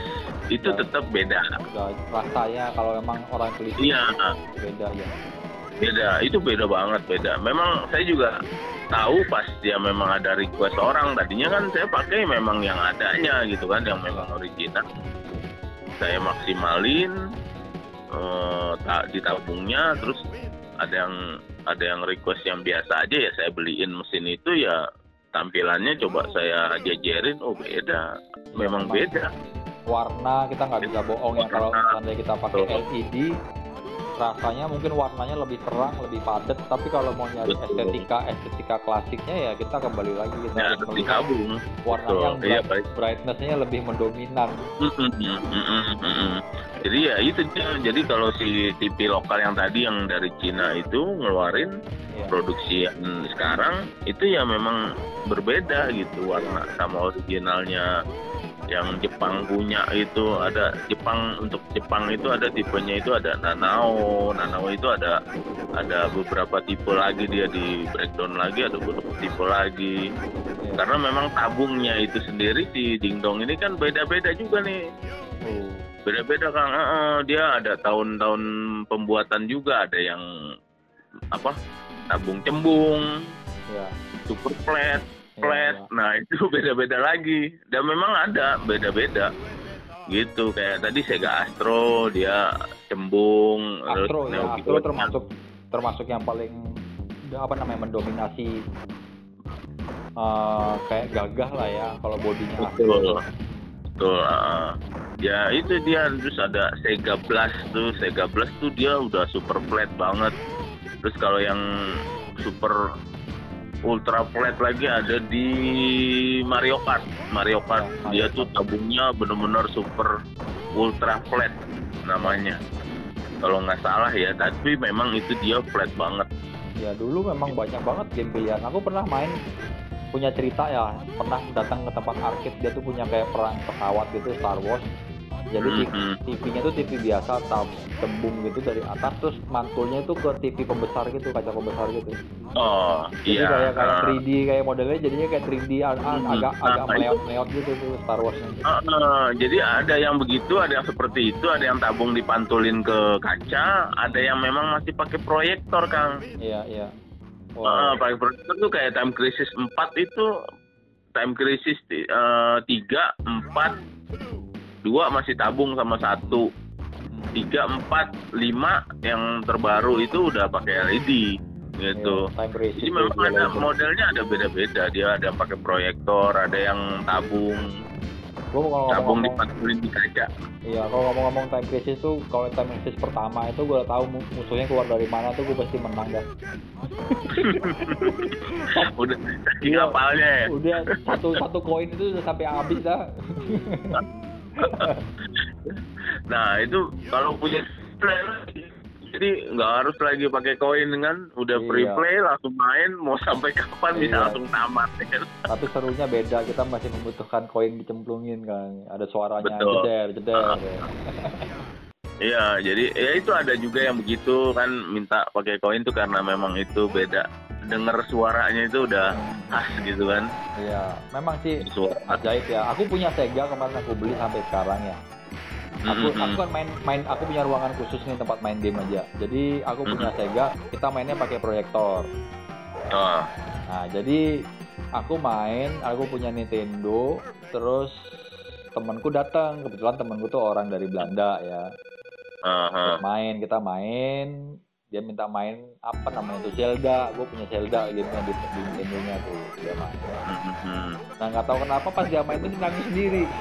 B: itu
A: Ya.
B: tetap beda.
A: Udah rasanya kalau memang orang teliti
B: iya.
A: beda ya.
B: beda itu beda banget beda. Memang saya juga tahu pas dia memang ada request orang. Tadinya kan saya pakai memang yang adanya gitu kan yang memang original. Saya maksimalin eh, ta- di tabungnya terus ada yang ada yang request yang biasa aja ya saya beliin mesin itu ya tampilannya coba saya jajarin oh beda memang beda
A: Warna kita nggak bisa bohong ya kalau seandainya kita pakai. LED rasanya mungkin warnanya lebih terang, lebih padat, tapi kalau mau nyari
B: Betul.
A: estetika estetika klasiknya ya kita kembali lagi kita
B: ya
A: harus melihat warna
B: Betul.
A: yang
B: Iya,
A: bright,
B: baik.
A: brightness-nya lebih mendominan.
B: Jadi ya itu dia. Jadi kalau si TV lokal yang tadi yang dari Cina itu ngeluarin
A: Ya.
B: produksi yang sekarang itu ya memang berbeda gitu warna sama originalnya yang Jepang punya itu ada Jepang untuk Jepang itu ada tipenya itu ada Nanao. Nanao itu ada ada beberapa tipe lagi dia di breakdown lagi ada beberapa tipe lagi.
A: Ya.
B: karena memang tabungnya itu sendiri si dingdong ini kan beda-beda juga nih.
A: Oh,
B: beda-beda kang. Heeh, dia ada tahun-tahun pembuatan juga ada yang apa tabung cembung
A: ya.
B: super flat flat.
A: Ya.
B: nah itu [laughs] beda-beda lagi. Dan memang ada beda-beda. Gitu kayak tadi Sega Astro dia cembung
A: Astro ya,
B: Neo
A: Astro termasuk termasuk yang paling apa namanya mendominasi uh, kayak gagah lah ya kalau bodinya.
B: Betul betul uh, ya itu dia terus ada Sega Blast tuh. Sega Blast tuh dia udah super flat banget. Terus kalau yang super ultra flat lagi ada di Mario Kart. Mario Kart dia tuh tabungnya bener-bener super ultra flat namanya. Kalau nggak salah ya tapi memang itu dia flat banget.
A: Ya dulu memang banyak banget game pilihan aku pernah main punya cerita ya. Pernah datang ke tempat arcade dia tuh punya kayak perang pesawat gitu Star Wars jadi mm-hmm. TV-nya tuh TV biasa tab tembung gitu dari atas terus mantulnya itu ke TV pembesar gitu kaca pembesar gitu
B: oh
A: jadi
B: iya
A: kayak kayak 3D kayak modelnya jadinya kayak 3D mm-hmm. agak nah, agak meleot meleot gitu tuh Star Wars uh,
B: uh, jadi ada yang begitu ada yang seperti itu ada yang tabung dipantulin ke kaca ada yang memang masih pakai proyektor kang
A: iya iya
B: wow. uh, pakai proyektor tuh kayak Time Crisis 4 itu Time Crisis uh, 3, 4 dua masih tabung sama satu tiga empat lima yang terbaru itu udah pakai LED gitu. Ya, Jadi memang ada modelnya ada beda-beda. Dia ada pakai proyektor, ada yang tabung.
A: Gua kalau
B: tabung dipantulin di kaca.
A: Iya, kalau ngomong-ngomong time crisis tuh, kalau time crisis pertama itu gue tahu musuhnya keluar dari mana tuh gue pasti menang dah. [laughs]
B: udah saking iya, apalnya ya.
A: Udah satu satu koin itu udah sampai habis dah. [laughs] [laughs]
B: nah itu kalau punya play jadi nggak harus lagi pakai koin kan udah iya. free play langsung main mau sampai kapan iya. bisa langsung tamat kan
A: tapi serunya beda kita masih membutuhkan koin dicemplungin kan ada suaranya Betul. jeder jeder uh.
B: Iya, jadi ya itu ada juga yang begitu kan minta pakai koin tuh karena memang itu beda denger suaranya itu udah khas gitu kan.
A: Iya memang sih Suara. ajaib ya. Aku punya Sega kemarin aku beli sampai sekarang ya. Aku mm-hmm. aku kan main main aku punya ruangan khusus nih tempat main game aja. Jadi aku punya Sega kita mainnya pakai proyektor. Oh. nah jadi aku main aku punya Nintendo terus temanku datang. Kebetulan temanku tuh orang dari Belanda ya. Uh-huh. main kita main dia minta main apa namanya tuh Zelda. Gue punya Zelda gitu di, di Nintendo nya tuh dia main. Nah nggak tahu kenapa pas dia main tuh dia nangis sendiri. [laughs]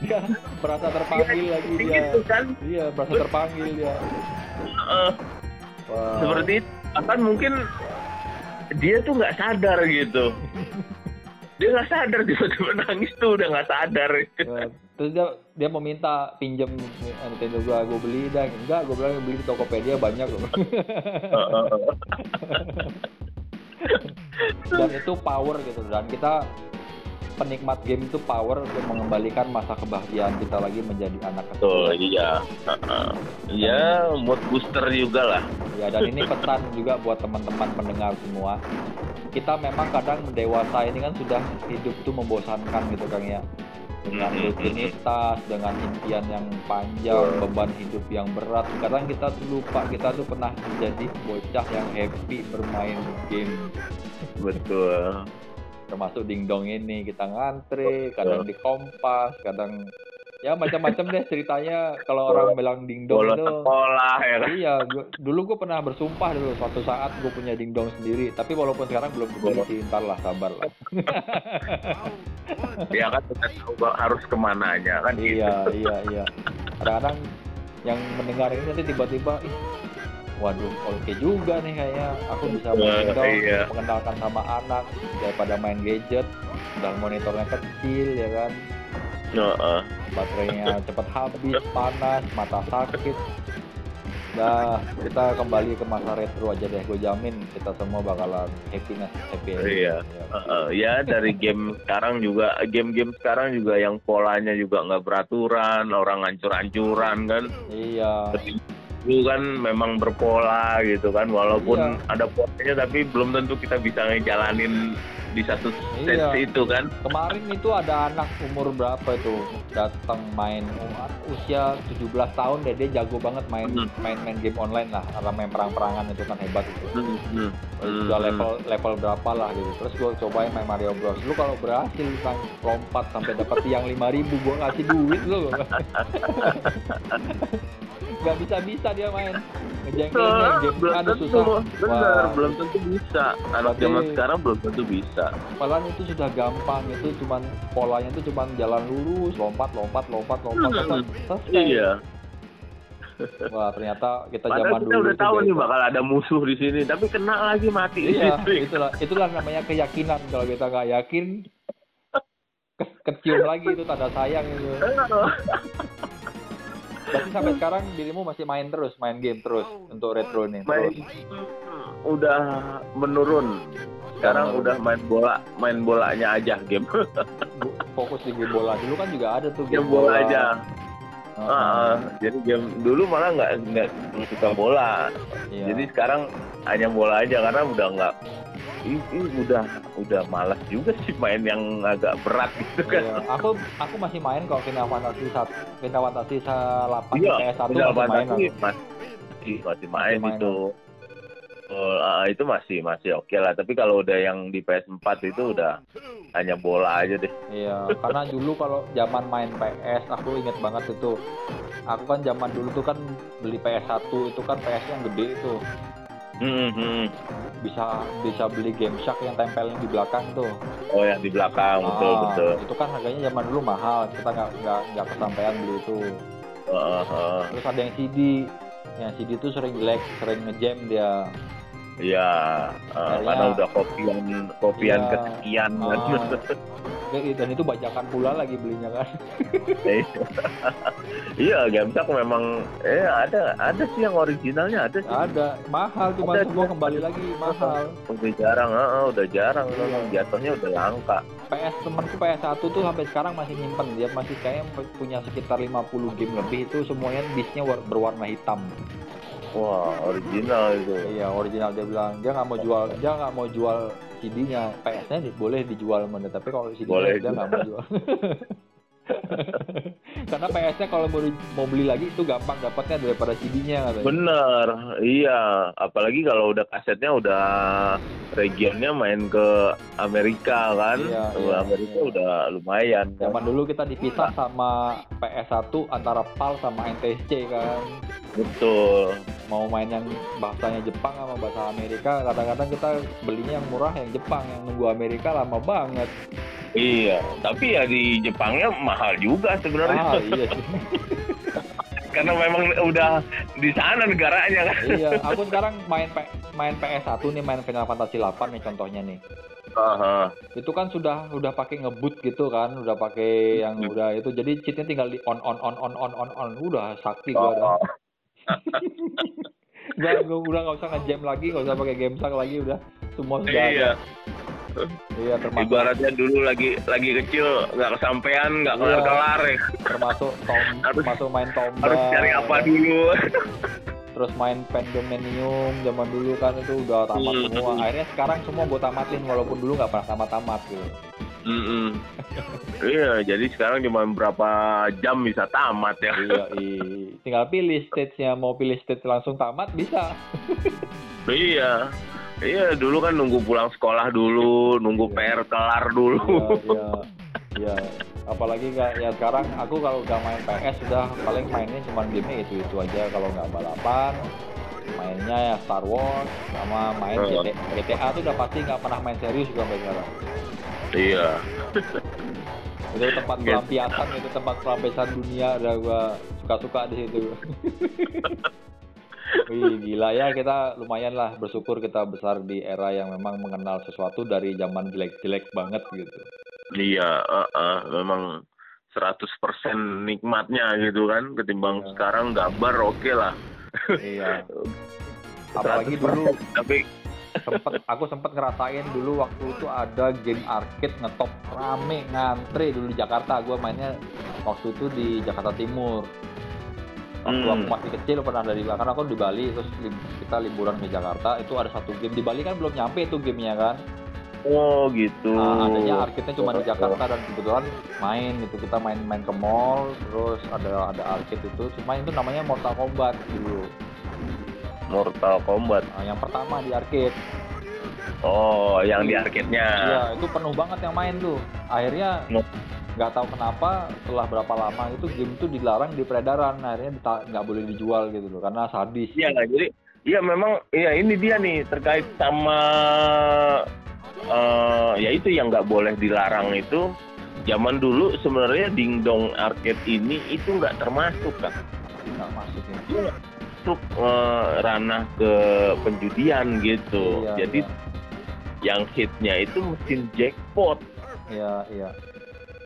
A: Dia merasa terpanggil ya, lagi dia. gitu kan? iya merasa terpanggil dia.
B: Uh, wow. seperti itu. Kan mungkin dia tuh nggak sadar gitu. [laughs] Dia nggak sadar tiba-tiba nangis tuh udah nggak sadar.
A: Ya, terus dia dia meminta pinjam Nintendo gua gue beli dan enggak gue bilang beli di Tokopedia banyak loh [laughs] dan itu power gitu dan kita penikmat game itu power untuk mengembalikan masa kebahagiaan kita lagi menjadi anak
B: kecil. Oh iya, iya mood booster juga lah.
A: Ya dan ini pesan juga buat teman-teman pendengar semua. Kita memang kadang dewasa ini kan sudah hidup tuh membosankan gitu Kang ya. Dengan rutinitas, dengan impian yang panjang, beban hidup yang berat. Kadang kita tuh lupa kita tuh pernah menjadi bocah yang happy bermain game.
B: Betul
A: termasuk dingdong ini kita ngantri kadang di kompas kadang ya macam-macam deh ceritanya. Kalau orang bilang dingdong
B: itu sekolah ya kan?
A: iya gua, dulu gue pernah bersumpah dulu suatu saat gue punya dingdong sendiri. Tapi walaupun sekarang belum kebeli sih ntar lah sabar lah. [laughs]
B: Ya kan kita tahu harus ke mana aja kan?
A: Iya gitu. iya iya. Kadang-kadang yang mendengar ini nanti tiba-tiba waduh oke okay juga nih kayaknya. Aku bisa main uh, iya. mengenalkan sama anak daripada main gadget dan monitornya kecil ya kan uh. baterainya cepat habis panas mata sakit Nah, kita kembali ke masa retro aja deh. Gue jamin kita semua bakalan happiness, happy.
B: Iya. Ya. Uh, uh, ya dari game sekarang juga, game-game sekarang juga yang polanya juga nggak beraturan, orang ancur-ancuran kan.
A: Iya
B: itu kan memang berpola gitu kan walaupun iya. ada polanya tapi belum tentu kita bisa ngejalanin di satu iya. itu kan
A: kemarin itu ada anak umur berapa itu datang main usia 17 tahun deh dia jago banget main hmm. main main game online lah karena main perang-perangan itu kan hebat itu hmm. Hmm. udah hmm. level level berapa lah gitu terus gue cobain main Mario Bros lu kalau berhasil kan lompat sampai dapat tiang 5000 gue ngasih duit lu [laughs] nggak bisa bisa dia main. Ngejengkelin
B: Nah,
A: game.
B: Belum
A: aduh
B: tentu,
A: susah.
B: Bener,
A: Wah.
B: belum tentu bisa. Anak
A: Berarti-
B: zaman sekarang belum tentu bisa.
A: Padahal itu sudah gampang. Itu cuman polanya itu cuman jalan lurus. Lompat lompat lompat lompat
B: Hmm,
A: lompat. Selesai.
B: Iya.
A: wah ternyata kita
B: Padahal
A: zaman
B: kita
A: dulu
B: udah tahu nih bakal ada musuh di sini, tapi kena lagi mati
A: iya itulah itulah namanya keyakinan kalau kita nggak yakin ke- kecium lagi itu tanda sayang itu [laughs] berarti sampai sekarang dirimu masih main terus main game terus untuk retro nih
B: main
A: terus
B: udah menurun. Sekarang
A: Menurun.
B: udah main bola, main bolanya aja game.
A: Fokus di game bola dulu kan juga ada tuh
B: game bola aja.
A: Heeh.
B: Ah, jadi game dulu malah nggak nggak suka bola.
A: Iya.
B: Jadi sekarang hanya bola aja karena udah nggak ini, udah udah malas juga sih main yang agak berat gitu kan.
A: Iya, aku aku masih main kalau Final Fantasy satu Final Fantasy 8
B: Iya,
A: PS1
B: Final
A: masih main aku.
B: masih masih main
A: main,
B: itu. Oh, ah, itu masih masih oke lah. Tapi kalau udah yang di PS4 itu udah hanya bola aja deh.
A: Iya, karena dulu kalau zaman main PS aku inget banget itu. Aku kan zaman dulu tuh kan beli PS1 itu kan PS yang gede itu.
B: Hmm, hmm.
A: Bisa bisa beli Game Shark yang tempelin di belakang tuh.
B: Oh yang di belakang betul
A: Ah,
B: betul.
A: Itu kan harganya zaman dulu mahal, kita nggak nggak nggak kesampaian beli itu.
B: Heeh.
A: Terus ada yang CD, yang CD itu sering jelek, sering ngejam dia.
B: Iya, eh, karena udah kopian kopian
A: Iya.
B: kesekian kan.
A: Ah, [laughs] dan itu bajakan pula lagi belinya kan. [laughs]
B: iya, GameStop memang eh ada ada sih yang originalnya ada sih.
A: Ada, mahal cuma
B: Ada,
A: semua
B: ada.
A: kembali lagi mahal.
B: Udah jarang, heeh, udah jarang
A: Iya.
B: memang jatuhnya udah langka.
A: PS temanku PS1 tuh sampai sekarang masih nyimpen dia masih kayak punya sekitar 50 game lebih itu semuanya disknya war- berwarna hitam
B: Wah, original itu.
A: iya original dia bilang dia nggak mau jual dia nggak mau jual CD-nya PS-nya boleh dijual mana tapi kalau CD-nya
B: Boleh
A: dia nggak mau jual [laughs] [laughs] karena PS-nya kalau mau, mau beli lagi itu gampang dapatnya daripada CD-nya katanya
B: Bener, iya. Apalagi kalau udah kasetnya udah regionnya main ke Amerika kan.
A: Iya, iya,
B: Amerika
A: iya.
B: udah lumayan. kan.
A: zaman dulu kita dipisah sama PS1 antara PAL sama NTSC kan
B: Betul.
A: mau main yang bahasanya Jepang sama bahasa Amerika kadang-kadang kita belinya yang murah yang Jepang yang nunggu Amerika lama banget
B: Iya, tapi ya di Jepangnya mahal juga sebenarnya.
A: ah iya sih [laughs]
B: Karena memang udah di sana negaranya kan.
A: iya aku sekarang main P- main PS1 nih main Final Fantasy 8 nih contohnya nih
B: Aha.
A: itu kan sudah udah pakai ngebut gitu kan udah pakai yang
B: Hmm.
A: udah itu jadi cheatnya tinggal di on on on on on on on udah sakti gua udah
B: Oh, [laughs]
A: udah gua udah nggak usah ngejam lagi nggak usah pakai game sak lagi udah semua sudah ada.
B: Iya.
A: iya termasuk
B: Ibaratnya dulu lagi lagi kecil nggak kesampaian, nggak
A: Iya.
B: kelar kelar ya.
A: termasuk tom [laughs]
B: Harus-
A: termasuk main tombak
B: Harus cari apa dulu.
A: terus main Pendominium zaman dulu kan itu udah tamat
B: Hmm.
A: semua akhirnya sekarang semua gue tamatin walaupun dulu nggak pernah tamat-tamat gitu
B: Mm-mm. Iya, jadi sekarang cuma berapa jam bisa tamat ya.
A: iya i- tinggal pilih stage-nya mau pilih stage langsung tamat bisa
B: Iya. Iya, dulu kan nunggu pulang sekolah dulu, nunggu
A: Iya.
B: PR kelar dulu.
A: iya iya iya apalagi nggak ya sekarang aku kalau udah main PS sudah paling mainnya cuma game itu itu aja kalau nggak balapan mainnya ya Star Wars sama main
B: Hmm.
A: GTA, GTA tuh udah pasti nggak pernah main serius juga sampai sekarang
B: Iya.
A: Itu tempat pelampiasan itu tempat pelampiasan dunia udah gua suka-suka di situ [laughs] Wih, gila ya kita lumayan lah bersyukur kita besar di era yang memang mengenal sesuatu dari zaman jelek-jelek banget gitu.
B: Iya, eh, eh, memang 100% nikmatnya gitu kan ketimbang
A: Iya.
B: sekarang gambar oke lah.
A: Iya. [laughs] Apalagi dulu
B: 100%, tapi
A: sempet aku sempet ngerasain dulu waktu itu ada game arcade ngetop rame ngantri dulu di Jakarta gua mainnya waktu itu di Jakarta Timur waktu
B: Hmm.
A: aku masih kecil pernah dari karena aku di Bali terus kita liburan ke Jakarta itu ada satu game di Bali kan belum nyampe itu gamenya kan
B: oh gitu.
A: Nah, adanya arcade-nya cuma di Jakarta dan kebetulan main gitu kita main-main ke mall terus ada ada arcade itu cuma itu namanya Mortal Kombat dulu
B: Mortal Kombat.
A: Nah, yang pertama di arcade
B: Oh, yang di arcade-nya.
A: Iya, itu penuh banget yang main tuh. Akhirnya
B: No.
A: Nggak tahu kenapa setelah berapa lama itu game itu dilarang di peredaran. Akhirnya dita- nggak boleh dijual gitu loh karena sadis.
B: Iya nggak jadi Iya memang ya ini dia nih terkait sama eh ya itu yang nggak boleh dilarang itu zaman dulu sebenarnya dingdong arcade ini itu nggak termasuk kan
A: nggak masuk ya?
B: Masuk eh, ranah ke penjudian gitu.
A: Iya,
B: jadi
A: iya.
B: yang hitnya itu mesin jackpot.
A: Iya iya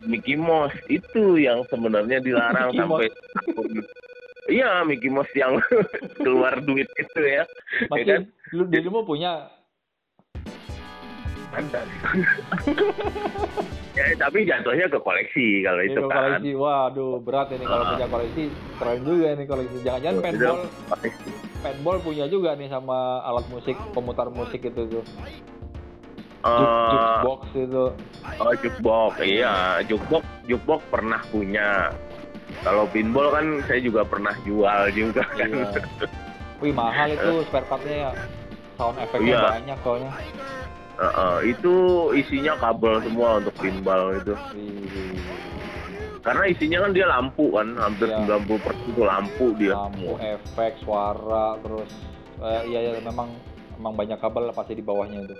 B: Mickey Mouse. Itu yang sebenarnya dilarang
A: Mickey
B: sampai Iya Mickey Mouse yang [laughs] keluar duit itu ya.
A: Masih
B: kan?
A: lu dirimu punya
B: ada [laughs] ya tapi jatuhnya ke koleksi kalau
A: ini
B: itu
A: kalau
B: kan.
A: koleksi. Waduh berat ini kalau
B: Ah.
A: punya koleksi. Keren juga ini koleksi. Jangan-jangan paintball paintball punya juga nih sama alat musik pemutar musik itu tuh Juk, jukebox itu
B: oh jukebox iya jukebox jukebox pernah punya kalau pinball kan saya juga pernah jual juga kan
A: Iya. Wih mahal itu spare partnya ya. Sound efeknya
B: Iya.
A: banyak soalnya.
B: Eh, eh, itu isinya kabel semua untuk pinball itu
A: Wih,
B: karena isinya kan dia lampu kan hampir
A: Iya.
B: 90% itu lampu dia
A: lampu, efek, suara, terus eh, iya ya memang memang banyak kabel pasti di bawahnya itu.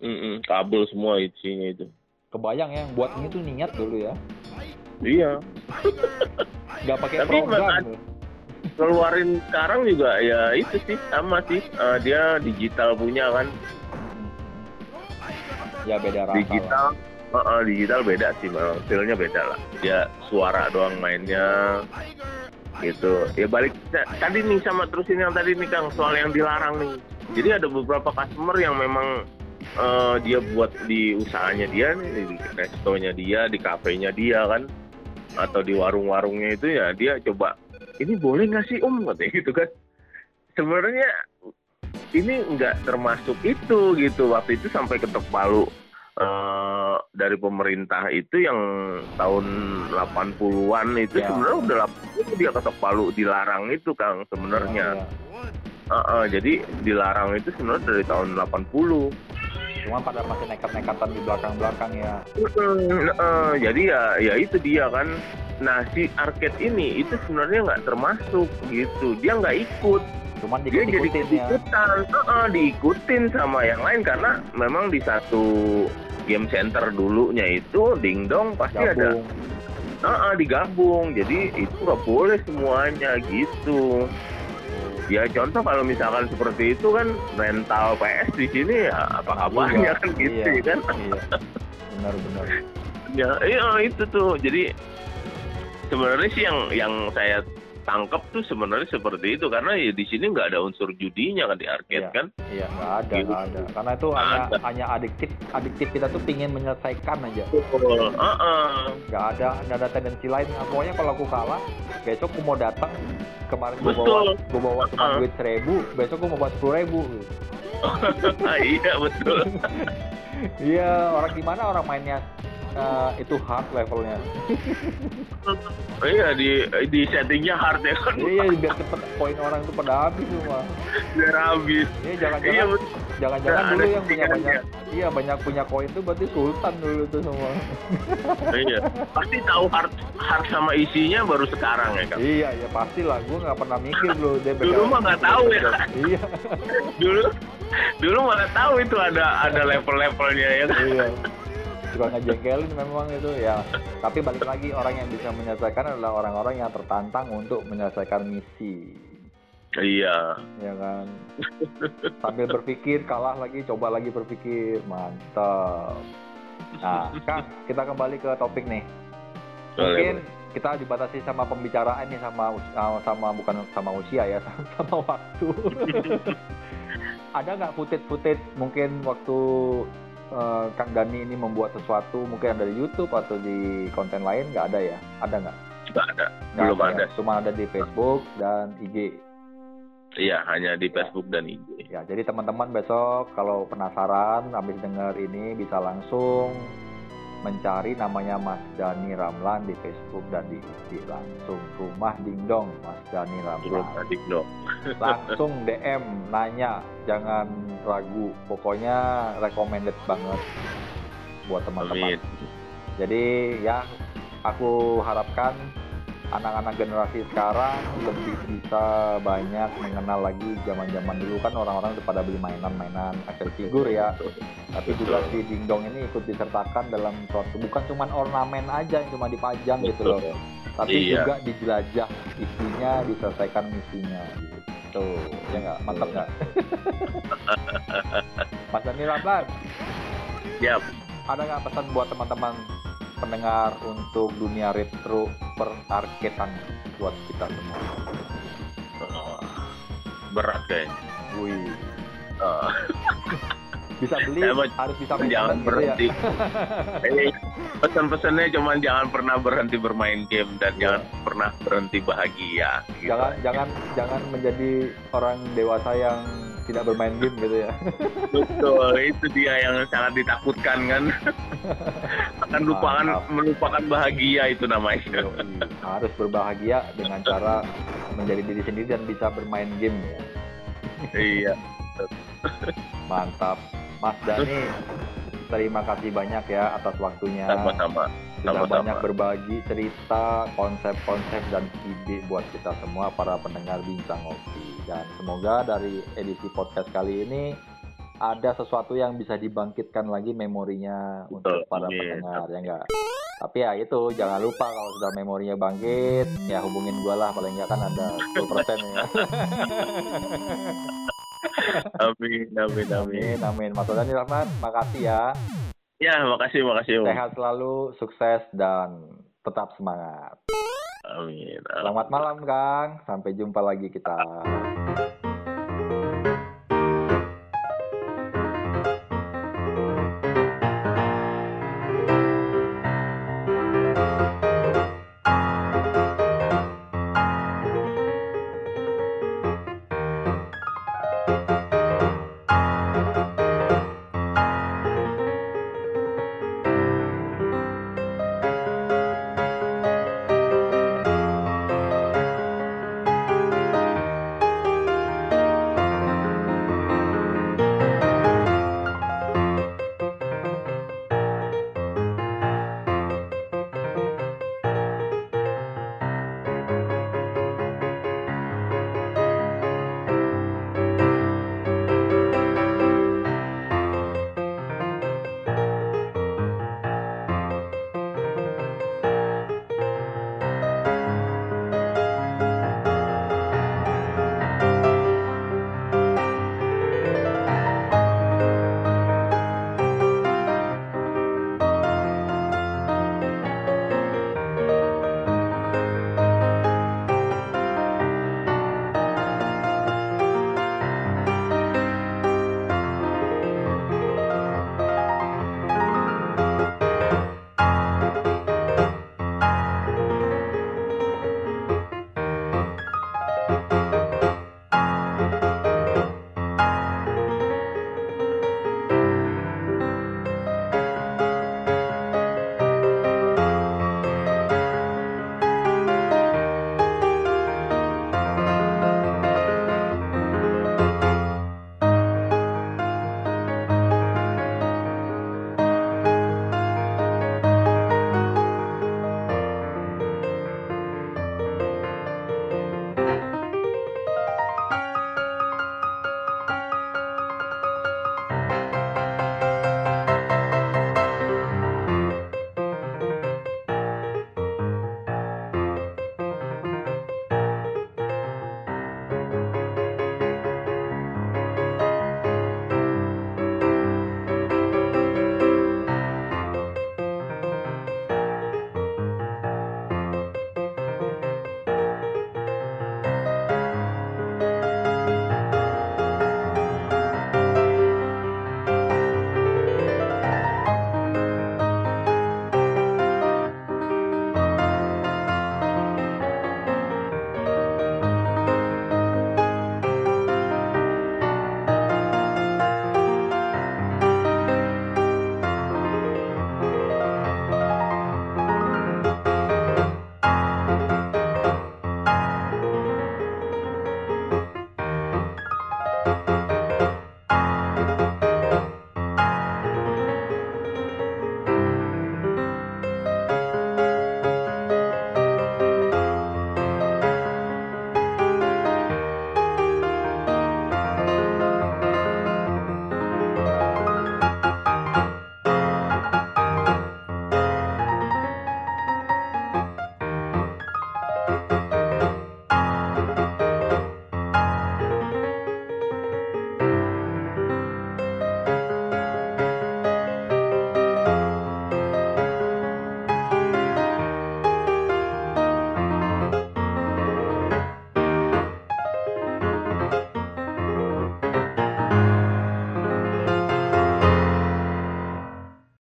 B: Mm-mm, kabel semua isinya itu.
A: Kebayang ya, buat ini tuh niat dulu ya.
B: iya.
A: Nggak pakai
B: Tapi
A: program.
B: keluarin sekarang juga ya itu sih sama sih. Eh, dia digital punya kan.
A: Ya beda rasa lah.
B: digital eh, eh, digital beda sih memang feelnya beda lah. Dia suara doang mainnya gitu. Ya balik ta- tadi nih sama terusin yang tadi nih kang soal yang dilarang nih. Jadi ada beberapa customer yang memang eh, dia buat di usahanya dia nih di restonya dia di kafenya dia kan atau di warung-warungnya itu ya dia coba ini boleh nggak sih om katanya gitu kan sebenarnya ini nggak termasuk itu gitu waktu itu sampai ketok palu eh, dari pemerintah itu yang tahun 80-an itu
A: Ya.
B: sebenarnya udah 80 dia ketok palu dilarang itu Kang sebenarnya.
A: Ya,
B: Eh, eh, jadi dilarang itu sebenarnya dari tahun 80.
A: Cuma pada masih nekat-nekatan di belakang-belakang ya.
B: Mm, eh, jadi ya ya itu dia kan. Nah si arcade ini itu sebenarnya nggak termasuk gitu. Dia nggak ikut.
A: Cuman
B: Dia jadi
A: dikut-ikutin ya.
B: ikutan, Heeh, diikutin sama yang lain karena memang di satu game center dulunya itu dingdong pasti ada
A: Gabung.
B: Heeh, digabung. Jadi itu nggak boleh semuanya gitu. Ya contoh kalau misalkan seperti itu kan rental PS di sini ya apa kabarnya kan gitu
A: iya,
B: ya kan.
A: Iya. Benar-benar.
B: Ya, iya itu tuh. Jadi sebenarnya sih yang yang saya tangkap tuh sebenarnya seperti itu karena ya di sini nggak ada unsur judinya kan di arcade
A: Iya.
B: kan.
A: Iya, nggak ada,
B: Gitu.
A: nggak ada. Karena itu
B: Nggak
A: hanya
B: ada.
A: hanya adiktif, adiktif kita tuh pingin menyelesaikan aja.
B: Betul. Heeh.
A: Nggak ada, nggak ada tendensi lain. Nah, pokoknya kalau aku kalah, besok aku mau datang. Kemarin gue bawa, gue bawa cuma
B: Uh-uh.
A: duit seribu, besok gue mau bawa sepuluh ribu. [laughs]
B: iya betul. [laughs]
A: Iya, orang gimana orang mainnya eh, itu hard levelnya. [laughs]
B: Iya di di settingnya hard ya kan.
A: Iya, biar cepet poin orang itu pada habis semua.
B: Biar habis.
A: Iya,
B: Iya
A: jangan-jangan,
B: betul.
A: jangan-jangan dulu yang punya banyak, iya banyak punya koin itu berarti sultan dulu tuh semua.
B: Iya. Pasti tahu hard hard sama isinya baru sekarang ya kan.
A: Iya, ya pastilah. Gue nggak pernah mikir dulu dia
B: Dulu mah nggak tahu ya.
A: Iya, [laughs]
B: Dulu dulu mana tahu itu ada ada level-levelnya ya kan.
A: iya. Suka ngejengkelin memang itu ya. Tapi balik lagi orang yang bisa menyelesaikan adalah orang-orang yang tertantang untuk menyelesaikan misi.
B: Iya.
A: Ya kan. Sambil berpikir kalah lagi, coba lagi berpikir. Mantap. Nah, Kang, kita kembali ke topik nih. Mungkin kita dibatasi sama pembicaraan nih sama sama- bukan sama usia ya, sama, [laughs] sama waktu. [laughs] ada nggak footage-footage mungkin waktu eh, Kang Dani ini membuat sesuatu mungkin ada di YouTube atau di konten lain nggak ada ya? Ada nggak?
B: Nggak ada.
A: Nggak
B: Belum ada.
A: ya? Cuma ada di Facebook dan IG.
B: Iya, hanya di Facebook dan IG.
A: Ya, jadi teman-teman besok kalau penasaran habis dengar ini bisa langsung mencari namanya Mas Dani Ramlan di Facebook dan di IG langsung. Rumah dingdong Mas Dani Ramlan. [laughs] Langsung DM nanya jangan ragu. Pokoknya recommended banget buat teman-teman. Jadi ya aku harapkan anak-anak generasi sekarang lebih bisa banyak mengenal lagi zaman-zaman dulu kan orang-orang udah pada beli mainan-mainan action figur ya. Tapi juga si dingdong ini ikut disertakan dalam suatu bukan cuma ornamen aja yang cuma dipajang gitu loh. Tapi
B: Iya.
A: juga dijelajah isinya, diselesaikan misinya gitu. Ya nggak? Mantap nggak? [laughs] Mas Dani
B: Ya,
A: ada nggak pesan buat teman-teman pendengar untuk dunia retro perarketan buat kita semua?
B: oh, berat kayaknya.
A: Wih,
B: Oh,
A: bisa beli
B: Saya mau-
A: harus bisa
B: jangan
A: gitu ya.
B: berhenti. [laughs] Eh, pesan-pesannya cuma jangan pernah berhenti bermain game dan
A: Iya.
B: jangan pernah berhenti bahagia. gitu.
A: Jangan jangan jangan menjadi orang dewasa yang tidak bermain game gitu ya. [laughs]
B: Betul, itu dia yang sangat ditakutkan kan. [laughs] Akan lupakan
A: Mantap.
B: melupakan bahagia itu namanya.
A: Yoi, harus berbahagia dengan cara menjadi diri sendiri dan bisa bermain game ya.
B: iya. [laughs]
A: Mantap. Mas Dani, terima kasih banyak ya atas waktunya.
B: Sama-sama.
A: Sudah
B: sama-sama.
A: banyak berbagi cerita, konsep-konsep dan ide buat kita semua para pendengar Bincang Ngopi. Dan semoga dari edisi podcast kali ini ada sesuatu yang bisa dibangkitkan lagi memorinya untuk
B: Betul,
A: para
B: amin.
A: pendengar ya enggak. Tapi ya itu jangan lupa kalau sudah memorinya bangkit ya hubungin gua lah paling enggak kan ada 10% ya. [laughs]
B: Amin, amin, amin.
A: amin amin. Mas Dani Rahmat, makasih ya.
B: Ya, makasih, makasih. Om.
A: Sehat selalu, sukses dan tetap semangat.
B: Amin.
A: Selamat malam Kang, sampai jumpa lagi kita.